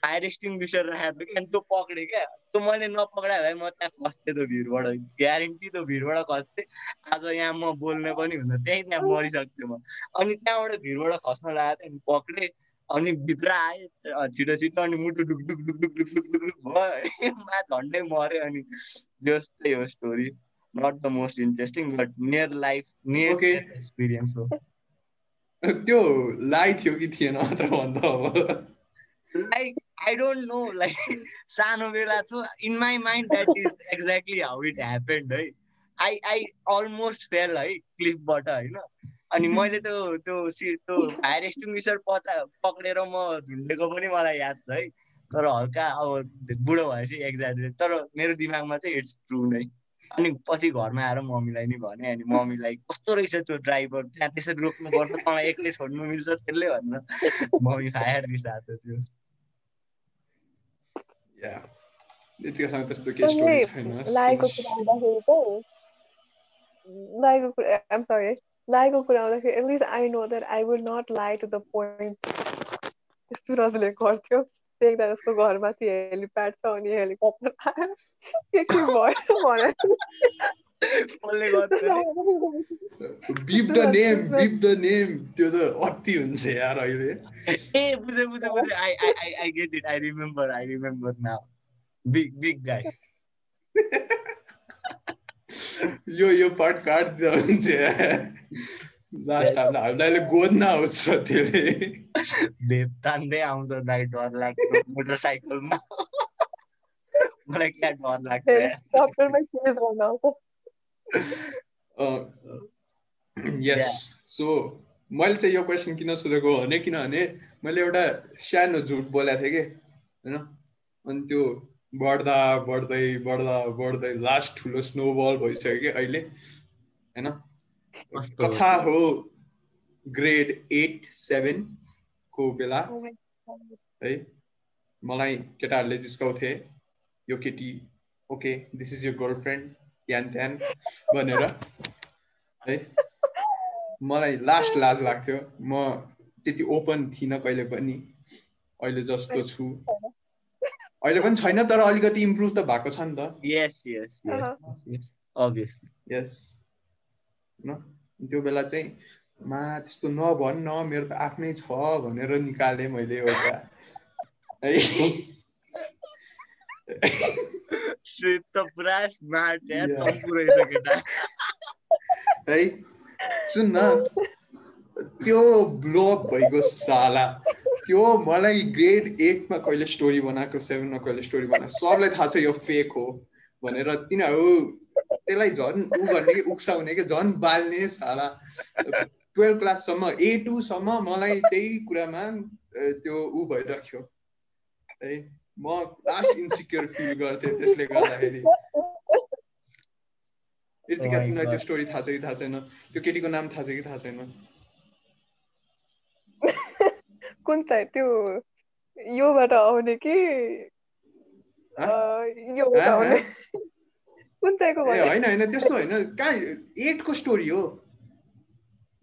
फायर एक्सटिङ्ग्विसर राखेको थियो कि अनि त्यो पक्रेँ क्या। त्यो मैले नपक्रायो भए म त्यहाँ खस्थेँ त्यो भिडबाट। ग्यारेन्टी त्यो भिडबाट खस्थेँ। आज यहाँ म बोल्ने पनि हुँदा त्यहीँ त्यहाँ मरिसक्थेँ म। अनि त्यहाँबाट भिडबाट खस्न लागेको थिएँ अनि पक्रेँ अनि भित्र आए छिटो छिटो अनि मुटु डुक डुक डुक डुक डुक डुक डुक भयो। मा झन्डै मऱ्यो अनि जस्तै हो story not the most interesting but near life near experience हो। त्यो लाइ थियो कि थिएन मात्र भन्दा like I don't know like सानो बेला थियो। In my mind that is exactly how it happened है। आई आई अलमोस्ट फेल है क्लिफबाट होइन। अनि मैले त्यो त्यो सि त्यो फायर एक्सटिङ्ग्विसर पचा पक्रेर म झुन्डेको पनि मलाई याद छ है। तर हल्का अब बुढो भएपछि एक्जाजुरेट तर मेरो दिमागमा चाहिँ इट्स ट्रु नै। अनि पछि घरमा आएर मम्मीलाई नि भने अनि मम्मीलाई कस्तो रहेछ त्यो ड्राइभर त्यहाँ त्यसरी रोक्नुपर्छ तँलाई एक्लै छोड्नु मिल्छ त्यसले भनेर मम्मी फायर रिसाएको थियो। या यतिकासँग त्यस्तो केही स्टोरी छैन। लागेको कुरा आउँदाखेरि चाहिँ लागेको कुरा आइम सरी लागेको कुरा आउँदाखेरि at least I know that I will not lie to the point सुरजले गर्थ्यो देख्दा उसको घरमाथि हेलिप्याड छ अनि हेलिकप्टर आयो के के भयो beep the name beep the name त्यो त अति हुन्छ यार अहिले। ए बुझे बुझे बुझे I I I get it I remember I remember now big big guy यो यो पार्ट काट्दिँदा हुन्छ लास्ट हामीलाई हामीलाई अहिले गोद्न आउँछ त्यसले। भेप तान्दै आउँछ दाइ डर लाग्छ। मोटरसाइकलमा। मलाई क्या डर लाग्छ? यस सो मैले चाहिँ यो क्वेसन किन सोधेको भने किनभने मैले एउटा सानो झुट बोलेको थिएँ कि होइन? अनि त्यो बढ्दा बढ्दै बढ्दा बढ्दै लास्ट ठुलो स्नोबल भइसक्यो कि अहिले होइन? कथा हो ग्रेड एट सेभेनको बेला है? मलाई केटाहरूले जिस्काउँथे यो केटी ओके दिस इज यो गर्लफ्रेन्ड यान त्यान भनेर है? मलाई लास्ट लाज लाग्थ्यो। म त्यति ओपन थिइनँ कहिले पनि। अहिले जस्तो छु। अहिले पनि छैन तर अलिकति इम्प्रुभ त भएको छ नि त। यस यस यस अभियसली यस होइन त्यो बेला चाहिँ मा त्यस्तो नभन् न मेरो त आफ्नै छ भनेर निकालेँ मैले एउटा। है। त पुरा स्मार्ट यार Yeah. चम्पु रहेछ केटा है सुन न त्यो ब्लोअप भइगयो साला। त्यो मलाई ग्रेड एटमा कहिले स्टोरी बनाएको सेभेनमा कहिले स्टोरी बनाएको? सबलाई थाहा छ यो फेक हो भनेर तिनीहरू त्यसलाई झन् ऊ गर्ने कि उक्साउने कि झन् बाल्ने साला। टुवेल्भ क्लाससम्म ए टूसम्म मलाई त्यही कुरामा त्यो ऊ भइराख्यो। है म लास्ट इन्सिक्योर फिल गर्थेँ त्यसले गर्दाखेरि। यतिका Oh तिमीलाई त्यो God. स्टोरी थाहा छ कि थाहा छैन? त्यो केटीको नाम थाहा छ कि थाहा छैन? कुन चाहिँ त्यो योबाट आउने कि? योबाट आउने? कुन चाहिँको होइन होइन त्यस्तो होइन। कहाँ एटको स्टोरी हो।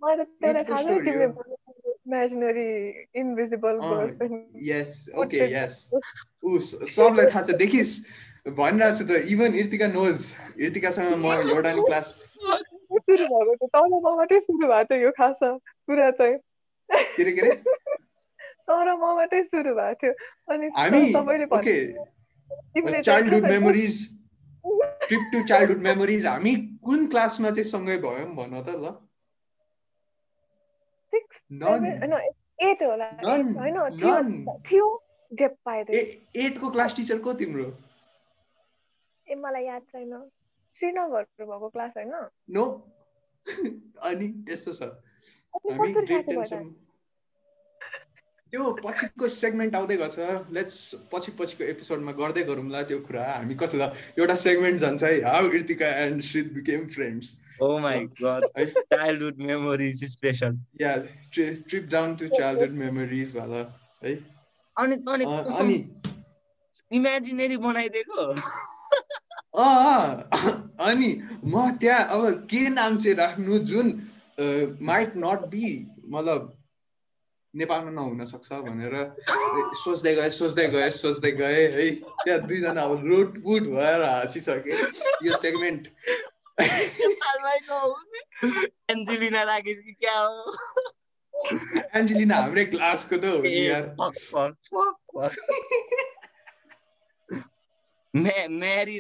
मलाई त त्यसलाई थाहा story तिमीले imaginary invisible yes okay yes ऊ सबलाई थाहा छ। देखिस् भनिरहेको छु त इभन इर्तिका नोज इर्तिकासँग म एउटा नि क्लास सुरु भएको थियो तल मबाटै सुरु भएको थियो यो खास कुरा चाहिँ। के अरे के अरे तर मबाटै सुरु भएको थियो अनि हामी तिमीले childhood memories trip to childhood memories हामी कुन क्लासमा चाहिँ सँगै भयौँ भन त ल एटको क्लास टिचर को तिम्रो ए मलाई याद छैन श्रीनगर भएको क्लास होइन नो अनि त्यस्तो छ अनि हामी कसरी ग्रेड साथी भयो टेनसम्म त्यो पछिको सेगमेन्ट आउँदै गर्छ। लेट्स पछि पछिको एपिसोडमा गर्दै गरौँला त्यो कुरा। हामी कसैलाई एउटा सेगमेन्ट जान्छ है how Irtika and Shrit became friends Oh my god. Childhood memories special. Yeah trip down to childhood memories वाला है। अनि अनि अ- अनि इमेजिनेरी बनाइदिएको? अँ अनि म त्यहाँ अब के नाम चाहिँ राख्नु जुन माइट नट बी मतलब नेपालमा नहुन सक्छ भनेर सोच्दै गएँ सोच्दै गएँ सोच्दै गएँ है त्यहाँ दुईजना अब रोटपुट भएर हाँसिसके यो सेगमेन्ट एन्जेलिना राखेस कि क्या हो एन्जेलिना हाम्रै क्लासको त हो यार म्यारी.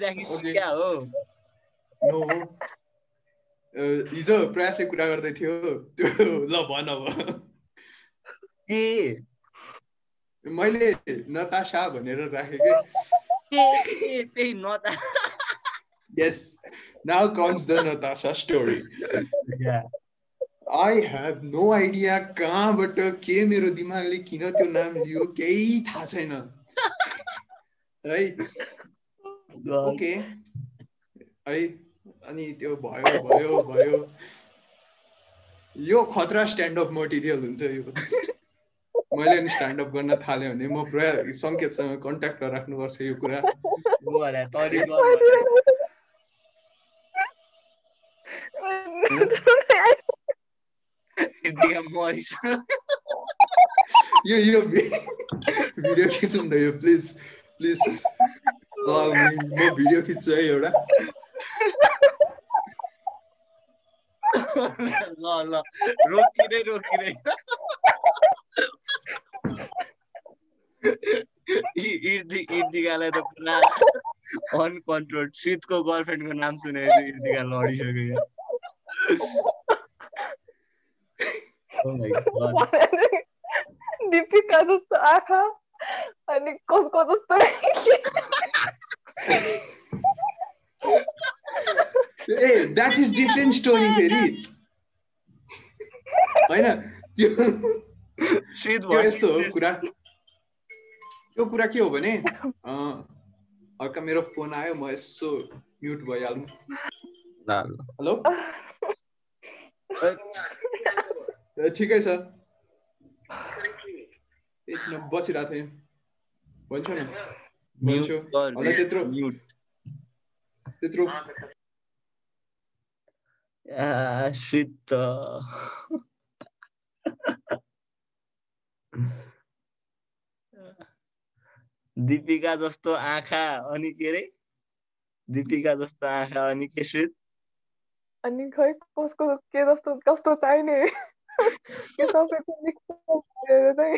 क्या हो नो हिजो प्रयासले कुरा गर्दै थियो त्यो ल भन अब के मैले नतासा भनेर राखेँ कि के के त्यही न त Yes, now comes the Natasha story. I have no idea कहाँबाट के मेरो दिमागले किन त्यो नाम लियो केही थाहा छैन। है? ओके है? अनि त्यो भयो भयो भयो। यो खतरा स्ट्यान्डअप मटेरियल हुन्छ यो। मैले नि स्ट्यान्डअप गर्न थाल्यो भने म पुरा सङ्केतसँग कन्ट्याक्ट राख्नुपर्छ यो कुरा। यो यो भिडियो खिचौँ न यो प्लिज प्लिज म भिडियो खिच्छु है एउटा। ल ल। रोकिँदै रोकिँदै। इ- इर्दी इर्दिकालाई त पुरा अनकन्ट्रोल शीतको गर्लफ्रेन्डको नाम सुनेर चाहिँ इर्दिका लडिसक्यो यार Oh. दिपिका जस्तो आँखा अनि कसको जस्तो ए द्याट इज डिफ्रेन्ट स्टोरी फेरि होइन त्यो शीत त्यो यस्तो हो कुरा त्यो कुरा के हो भने अर्का मेरो फोन आयो म यसो म्युट भइहालौँ हेलो ए, ठिकै छ एकछिन बसिरहेको थिएँ भन्छु न भन्छु होला त्यत्रो म्युट त्यत्रो शीत दिपिका जस्तो आँखा अनि के अरे दिपिका जस्तो आँखा अनि के शीत अनि खै कसको के जस्तो कस्तो चाहिने? के सबैको mix up गरेर चाहिँ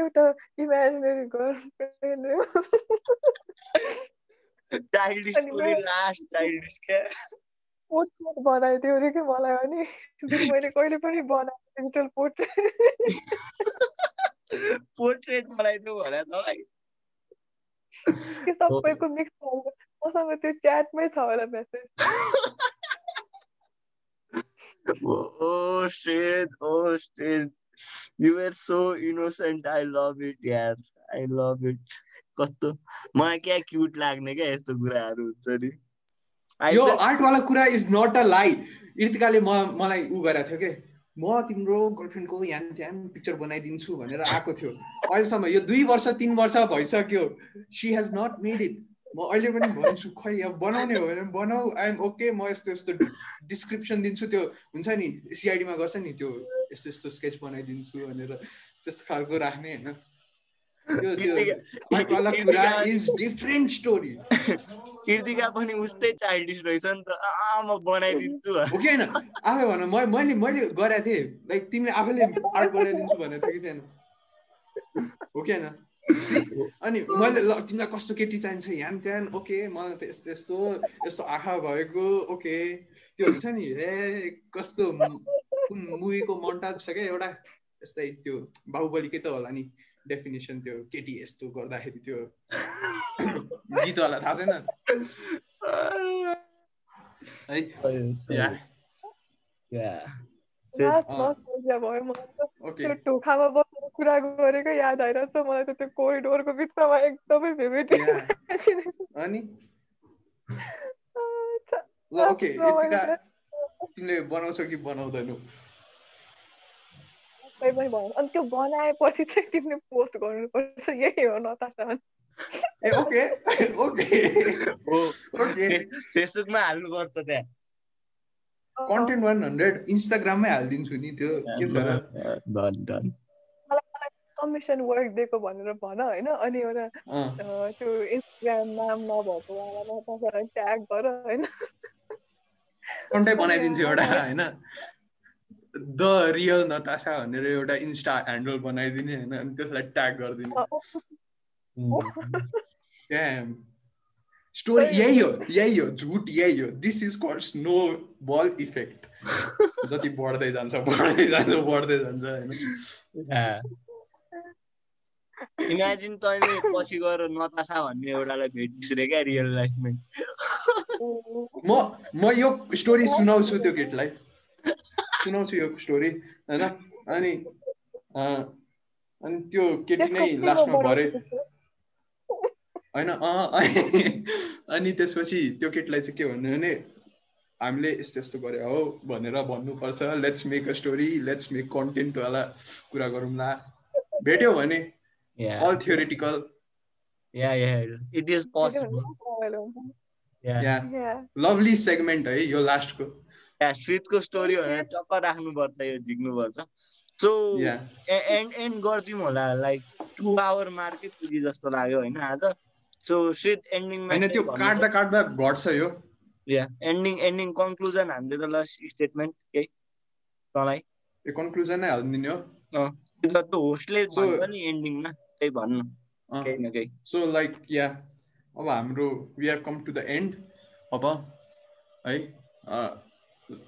एउटा imaginary girlfriend childish last childish क्या? पोर्ट्रेट बनाइदियो अरे कि मलाई अनि मैले कहिले पनि बनाएको डिजिटल पोर्ट्रेट पोर्ट्रेट बनाइदियो भने त के सबैको मिक्स मसँग त्यो च्याटमै छ होला message Oh shit, oh shit. You were so innocent. I love it, यार. I love it. कस्तो मलाई क्या क्युट लाग्ने क्या यस्तो कुराहरू हुन्छ नि यो आर्टवाला कुरा इज नट अ लाई इर्तिकाले म मलाई उ गरेको थियो कि? म तिम्रो गर्लफ्रेन्डको यहाँ त्यहाँ पिक्चर बनाइदिन्छु भनेर आएको थियो। अहिलेसम्म यो दुई वर्ष तिन वर्ष भइसक्यो। She has not made it म अहिले पनि भन्छु खै अब बनाउने हो भने बनाऊ। आइएम ओके म यस्तो यस्तो डिस्क्रिप्सन दिन्छु। त्यो हुन्छ नि सिआइडीमा गर्छ नि त्यो यस्तो यस्तो स्केच बनाइदिन्छु भनेर त्यस्तो खालको राख्ने होइन? डिफरेन्ट स्टोरी कृतिका पनि उस्तै चाइल्डिस रहेछ नि त। म बनाइदिन्छु। हो कि होइन? आफै भन म मैले मैले गरेको थिएँ। लाइक तिमीले आफैले आर्ट बनाइदिन्छु भनेको थियो कि थिएन? हो कि होइन अनि मैले ल तिमीलाई कस्तो केटी चाहिन्छ? यहाँ त्यहाँ ओके मलाई त यस्तो यस्तो यस्तो आँखा भएको ओके। त्यो हुन्छ नि ए कस्तो मुभीको मन्टाज छ क्या एउटा। यस्तै त्यो बाहुबलीकै त होला नि। डेफिनेसन त्यो केटी यस्तो गर्दाखेरि त्यो गीतवाला थाहा छैन। है या। लास्ट अँ। नस्टल्जिया भयो मलाई त ओके। त्यो ढोकामा बसेर कुरा गरेको याद आइरहेछ मलाई त त्यो कोरिडोरको बिचमा एकदमै भिभिड या। अनि? ल ओके यतिका तिमीले बनाउँछौ कि बनाउँदैनौ? पनि भयो अनि त्यो बनाएपछि चाहिँ तिमीले पोस्ट गर्नुपर्छ यही हो नतासा ए ओके ओके हो ओके फेसबुकमा हाल्नुपर्छ त्यहाँ कन्टेन्ट वान हन्ड्रेड इन्स्टाग्राममै हालिदिन्छु नि त्यो के छ र डन डन कमिसन वर्क दिएको भनेर भन होइन अनि एउटा त्यो इन्स्टाग्राम नाम नभएको वाला नतासालाई ट्याग गर होइन कन्टेन्ट बनाइदिन्छु एउटा होइन द रियल नतासा भनेर एउटा इन्स्टा ह्यान्डल बनाइदिने होइन अनि त्यसलाई ट्याग गरिदिने। स्टोरी यही हो यही हो झुट यही हो। This is called snowball effect जति बढ्दै जान्छ बढ्दै जान्छ बढ्दै जान्छ होइन। इमेजिन तैँले पछि गएर नतासा भन्ने एउटालाई भेटिस् रे क्या रियल लाइफमै म। म यो स्टोरी सुनाउँछु त्यो केटीलाई सुनाउँछु यो स्टोरी होइन अनि अँ, अनि त्यो केटी नै लास्टमा भरे होइन अँ अनि अनि त्यसपछि त्यो केटीलाई चाहिँ के भन्नु भने हामीले यस्तो यस्तो गरे हो भनेर भन्नुपर्छ let's make a story let's make कन्टेन्टवाला कुरा गरौँला भेट्यो भने all theoretical yeah yeah it is possible yeah yeah lovely segment है यो लास्टको या श्रितको स्टोरी भनेर टक्क राख्नुपर्छ यो झिक्नुपर्छ सो या एन्ड एन्ड गरिदिउँ होला लाइक टु आवर मार्कै पुगी जस्तो लाग्यो होइन आज। सो श्रित एन्डिङमा होइन त्यो काट्दा काट्दा घट्छ यो। या एन्डिङ एन्डिङ कन्क्लुजन हामीले त लास्ट स्टेटमेन्ट केही तँलाई। यो कन्क्लुजन नै हालिदिने हो। त्यो त होस्टले भन्छ नि एन्डिङमा त्यही भन्नु। केही न केही। सो लाइक या अब हाम्रो we have come to the end अब है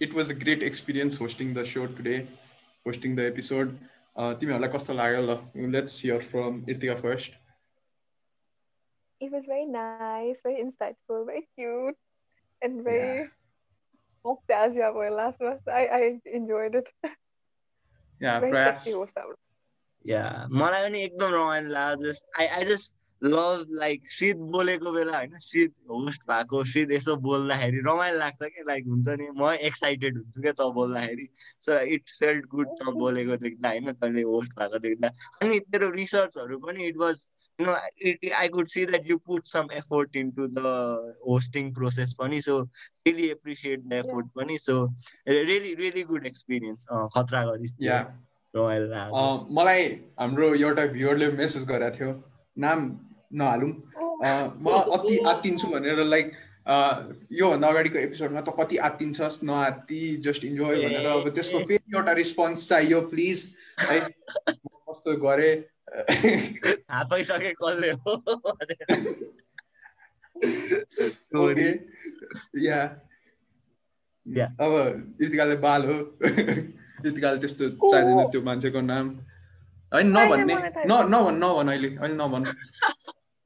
it was a great experience hosting the so today hosting the episode तिमीहरूलाई कस्तो लाग्यो ल let's hear from Irtika first It was very nice, very insightful, very cute, and very nostalgia for last month. I, I enjoyed it. Yeah very Prayas sexy host अब या मलाई पनि एकदम रमाइलो लाग्यो। Just I I just love like Shrit बोलेको बेला होइन शीत होस्ट भएको शीत यसो बोल्दाखेरि रमाइलो लाग्छ क्या लाइक हुन्छ नि म एक्साइटेड हुन्छु क्या त बोल्दाखेरि? सो इट्स फेल्ट गुड त बोलेको देख्दा होइन? तैँले होस्ट भएको देख्दा। अनि तेरो रिसर्चहरू पनि it was you know it I could see that you put some effort into the hosting process पनि so really appreciate the effort पनि so really really good experience खतरा गरिस् रमाइलो मलाई हाम्रो एउटा भ्युवरले मेसेज गरेको थियो। नाम नहालौँ। म अति आत्तिन्छु भनेर लाइक योभन्दा अगाडिको एपिसोडमा त कति आत्तिन्छस् नआत्ति जस्ट इन्जोय भनेर अब त्यसको फेरि एउटा रिस्पोन्स चाहियो प्लिज है कस्तो गरेँ? कसले हो या Yeah. अब इतिकाले बाल हो। इतिकाले त्यस्तो चाहिँदैन त्यो मान्छेको नाम। होइन नभन्ने। न नभन् नभन् अहिले। अहिले नभन्।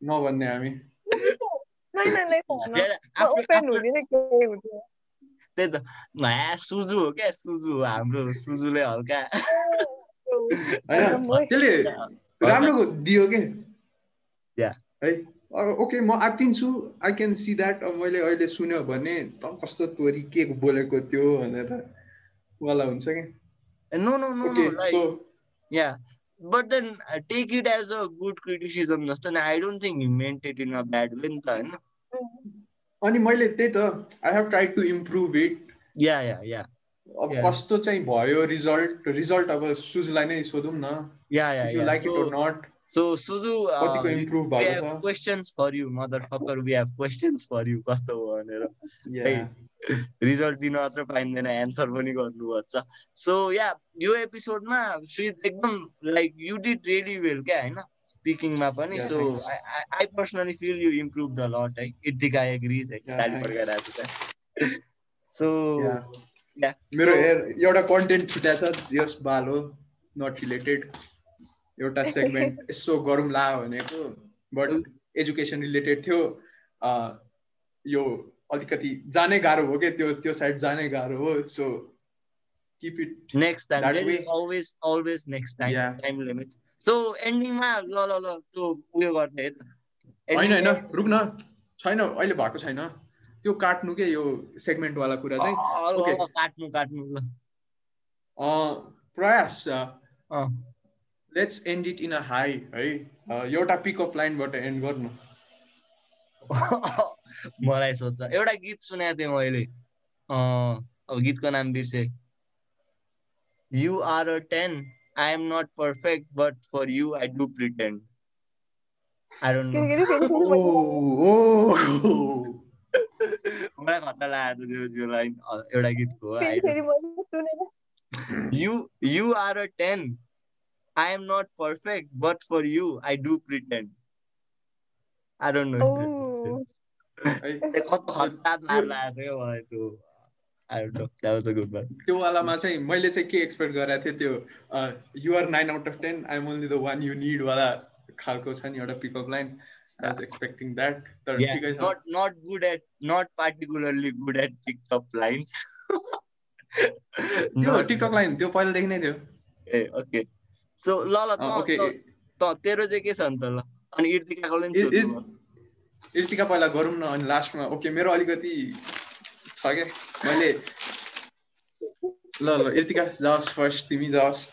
नभन्ने हामी म केही हुँदैन त्यही त म्या सुजु हो क्या सुजु हो हाम्रो सुजुले हल्का त्यसले राम्रो दियो के. है ओके म आत्तिन्छु आई क्यान सी द्याट मैले अहिले सुन्यो भने त कस्तो तोरी के बोलेको त्यो भनेर वाला हुन्छ कि no no no so like yeah but then take it as a good criticism जस्तो नि I don't think meant it in a bad way नि त होइन अनि मैले त्यही त I have try to improve it yeah yeah yeah अब. कस्तो चाहिँ भयो रिजल्ट रिजल्ट अब सुजलाई नै सोधौँ न yeah yeah you like it or not So Suzu, uh, कतिको we इम्प्रुभ भएको have questions for you, motherfucker. We have questions for you. कस्तो हो भनेर छ. रिजल्ट दिन मात्र पाइँदैन एन्सर पनि गर्नुपर्छ। सो या यो एपिसोडमा श्री एकदम like you did really well क्या होइन? स्पिकिङमा पनि so. I personally feel you improve the lot है इटिका एग्रिज है ताली छ सो मेरो एउटा कन्टेन्ट छुट्या छ यस बाल हो नट रिलेटेड एउटा सेगमेन्ट यसो गरौँला भनेको बट एजुकेसन रिलेटेड थियो। यो अलिकति जानै गाह्रो हो क्या त्यो त्यो साइड जानै गाह्रो हो so keep it next time always always next time. Time limit so एन्डिङमा ल ल ल त्यो उयो गर्ने है त। होइन होइन Ending- रुक न छैन अहिले भएको छैन। त्यो काट्नु के यो सेगमेन्टवाला कुरा चाहिँ. ल, काट्नु काट्नु ल। अँ, प्रयास अँ let's end it in a high है। एउटा पिकअप लाइनबाट एन्ड गर्नु। मलाई सोध्छ। एउटा गीत सुनेको थिएँ मैले। अब गीतको नाम बिर्से। You are a ten I am not perfect but for you I do pretend I don't know. मलाई खतरा लागेको थियो त्यो लाइन। एउटा गीतको you you are a ten I am not perfect but for you I do pretend I don't know कस्तो खतरा मार लागेको थियो मलाई त्यो I don't know that was a good one त्यो वालामा चाहिँ मैले चाहिँ के एक्सपेक्ट गरेको थिएँ त्यो you're nine out of ten I'm only the one you need वाला खालको छ नि एउटा pickup line I was expecting that तर Yeah, ठिकै छ not not good at not particularly good at TikTok lines. त्यो Not- टिकटक लाइन त्यो पहिलादेखि नै थियो ए ओके सो ल ल त तेरो चाहिँ के छ नि त ल अनि इर्तिकाको पनि। यतिका पहिला गरौँ न अनि लास्टमा ओके मेरो अलिकति छ क्या मैले ल ल यतिका जाओस् फर्स्ट तिमी जाओस्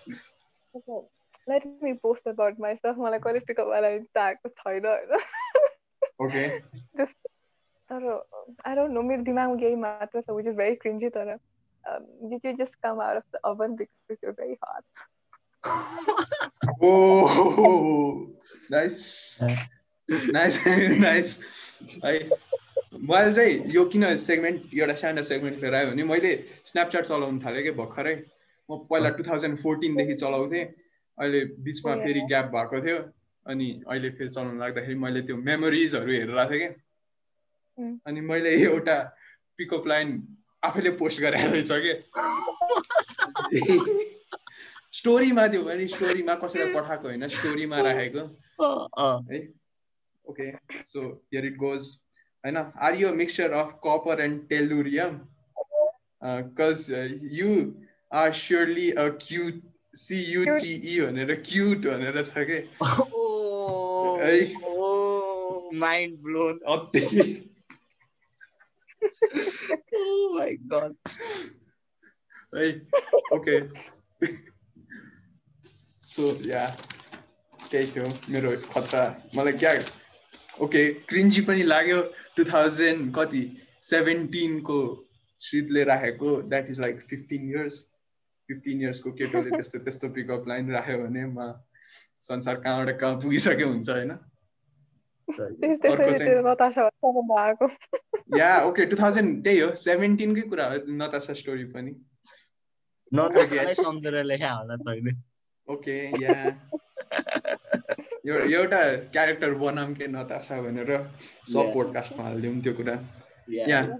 Let me post about myself. मलाई कहिले पिकअप वाला चाहिएको छैन होइन ओके just तर I don't know मेरो दिमागमा यही मात्र छ which is very cringy तर um, did you just come out of the oven because you're very hot? Oh nice nice nice है। मैले चाहिँ यो किन सेगमेन्ट एउटा सानो सेगमेन्ट लिएर आयो भने मैले स्न्यापच्याट चलाउनु थालेँ कि भर्खरै। म पहिला टु थाउजन्ड फोर्टिनदेखि चलाउँथेँ। अहिले बिचमा फेरि ग्याप भएको थियो। अनि अहिले फेरि चलाउनु लाग्दाखेरि मैले त्यो मेमोरिजहरू हेरेर थिएँ कि. अनि मैले एउटा पिकअप लाइन आफैले पोस्ट गरेर रहेछ कि। स्टोरीमा त्यो पनि स्टोरीमा कसैलाई पठाएको होइन स्टोरीमा राखेको। अँ, अँ। है okay so here it goes होइन are you mixture of copper and tellurium cause you are surely a cute C U T E भनेर क्युट भनेर छ कि ओ है। ओ माइन्ड ब्लोन अति ओ माय गॉड है ओके सो या त्यही थियो मेरो खतरा मलाई क्या ओके क्रिन्जी पनि लाग्यो। टु थाउजन्ड कति? सेभेन्टिनको श्रीतले राखेको। That is like fifteen years fifteen इयर्सको केटोले त्यस्तो त्यस्तो पिकअप लाइन राख्यो भने म संसार कहाँबाट कहाँ पुगिसक्यो हुन्छ होइन? या ओके टु थाउजन्ड त्यही हो। सेभेन्टिनकै कुरा हो नतासा स्टोरी पनि। ओके या यो एउटा क्यारेक्टर बनाऊँ के नतासा भनेर सब. पोडकास्टमा हालिदिउँ त्यो कुरा। Yeah. या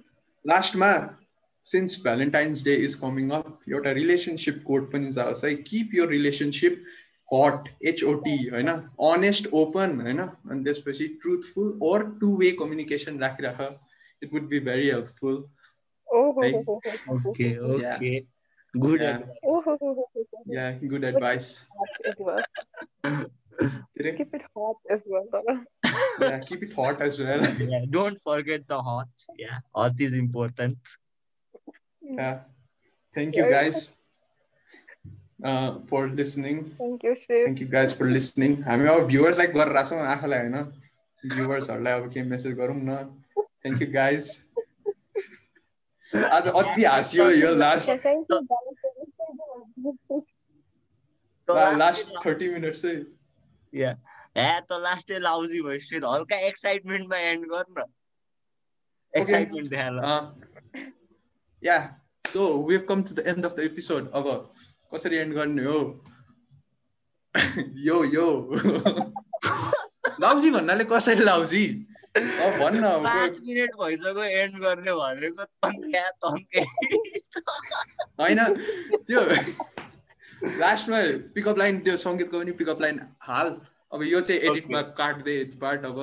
लास्टमा since Valentine's Day is coming up एउटा रिलेसनसिप कोड पनि जाओस् है। किप यो रिलेसनसिप हट एचओटी होइन? अनेस्ट ओपन होइन? अनि त्यसपछि truthful or two way communication राखिराख। It would be very helpful ओहो है। हो हो हो हो हो। Okay, okay. Good Yeah. advice. ओहो हो हो हो हो। Yeah good advice Hot as well. के अरे Keep it hot as well तर keep it hot as well Yeah, don't forget the hot. Yeah, hot is important. Thank you guys for listening Thank you, Shiv. Thank you guys for listening हामी अब भ्युवर्सलाई गरेर छौँ आँखालाई होइन भ्युवर्सहरूलाई अब केही message गरौँ न थ्याङ्क यू गाइज आज अति हाँसियो यो last Yeah, thank you guys. Last thirty minute चाहिँ Yeah. ह्या त लास्टै लाउजी भइसक्यो त हल्का एक्साइटमेन्टमा एन्ड गर न। एक्साइटमेन्ट देखाएर। Uh, yeah, so we've come to the end of the episode. अब कसरी एन्ड गर्ने हो? यो यो लाउजी भन्नाले कसरी लाउजी अब भन्न पाँच मिनट भइसक्यो एन्ड गर्ने भनेको तन्के तन्के। होइन त्यो लास्टमा पिकअप लाइन त्यो सङ्गीतको पनि पिकअप लाइन हाल। अब यो चाहिँ एडिटमा काट्दै पार्ट अब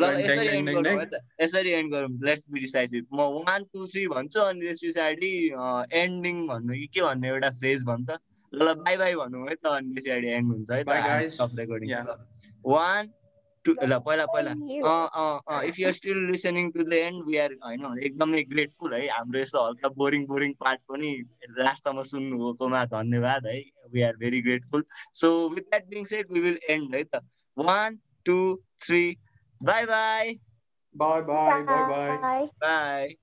लाइन यसरी त। एन्ड गरौँ। लेट्स बी डिसाइसिभ म वान टू थ्री भन्छु अनि त्यस पछाडि एन्डिङ भन्नु कि के भन्ने एउटा फ्रेज भन्छ। ल ल बाई बाई भनौँ है त अनि त्यस पछाडि एन्ड हुन्छ है. त. वान टू ल पहिला पहिला if you're still listening to the end we are होइन एकदमै ग्रेटफुल है हाम्रो यस्तो हल्का बोरिङ बोरिङ पार्ट पनि लास्टसम्म सुन्नुभएकोमा धन्यवाद है we are very grateful so with that being said we will end है त one two three bye bye bye bye bye bye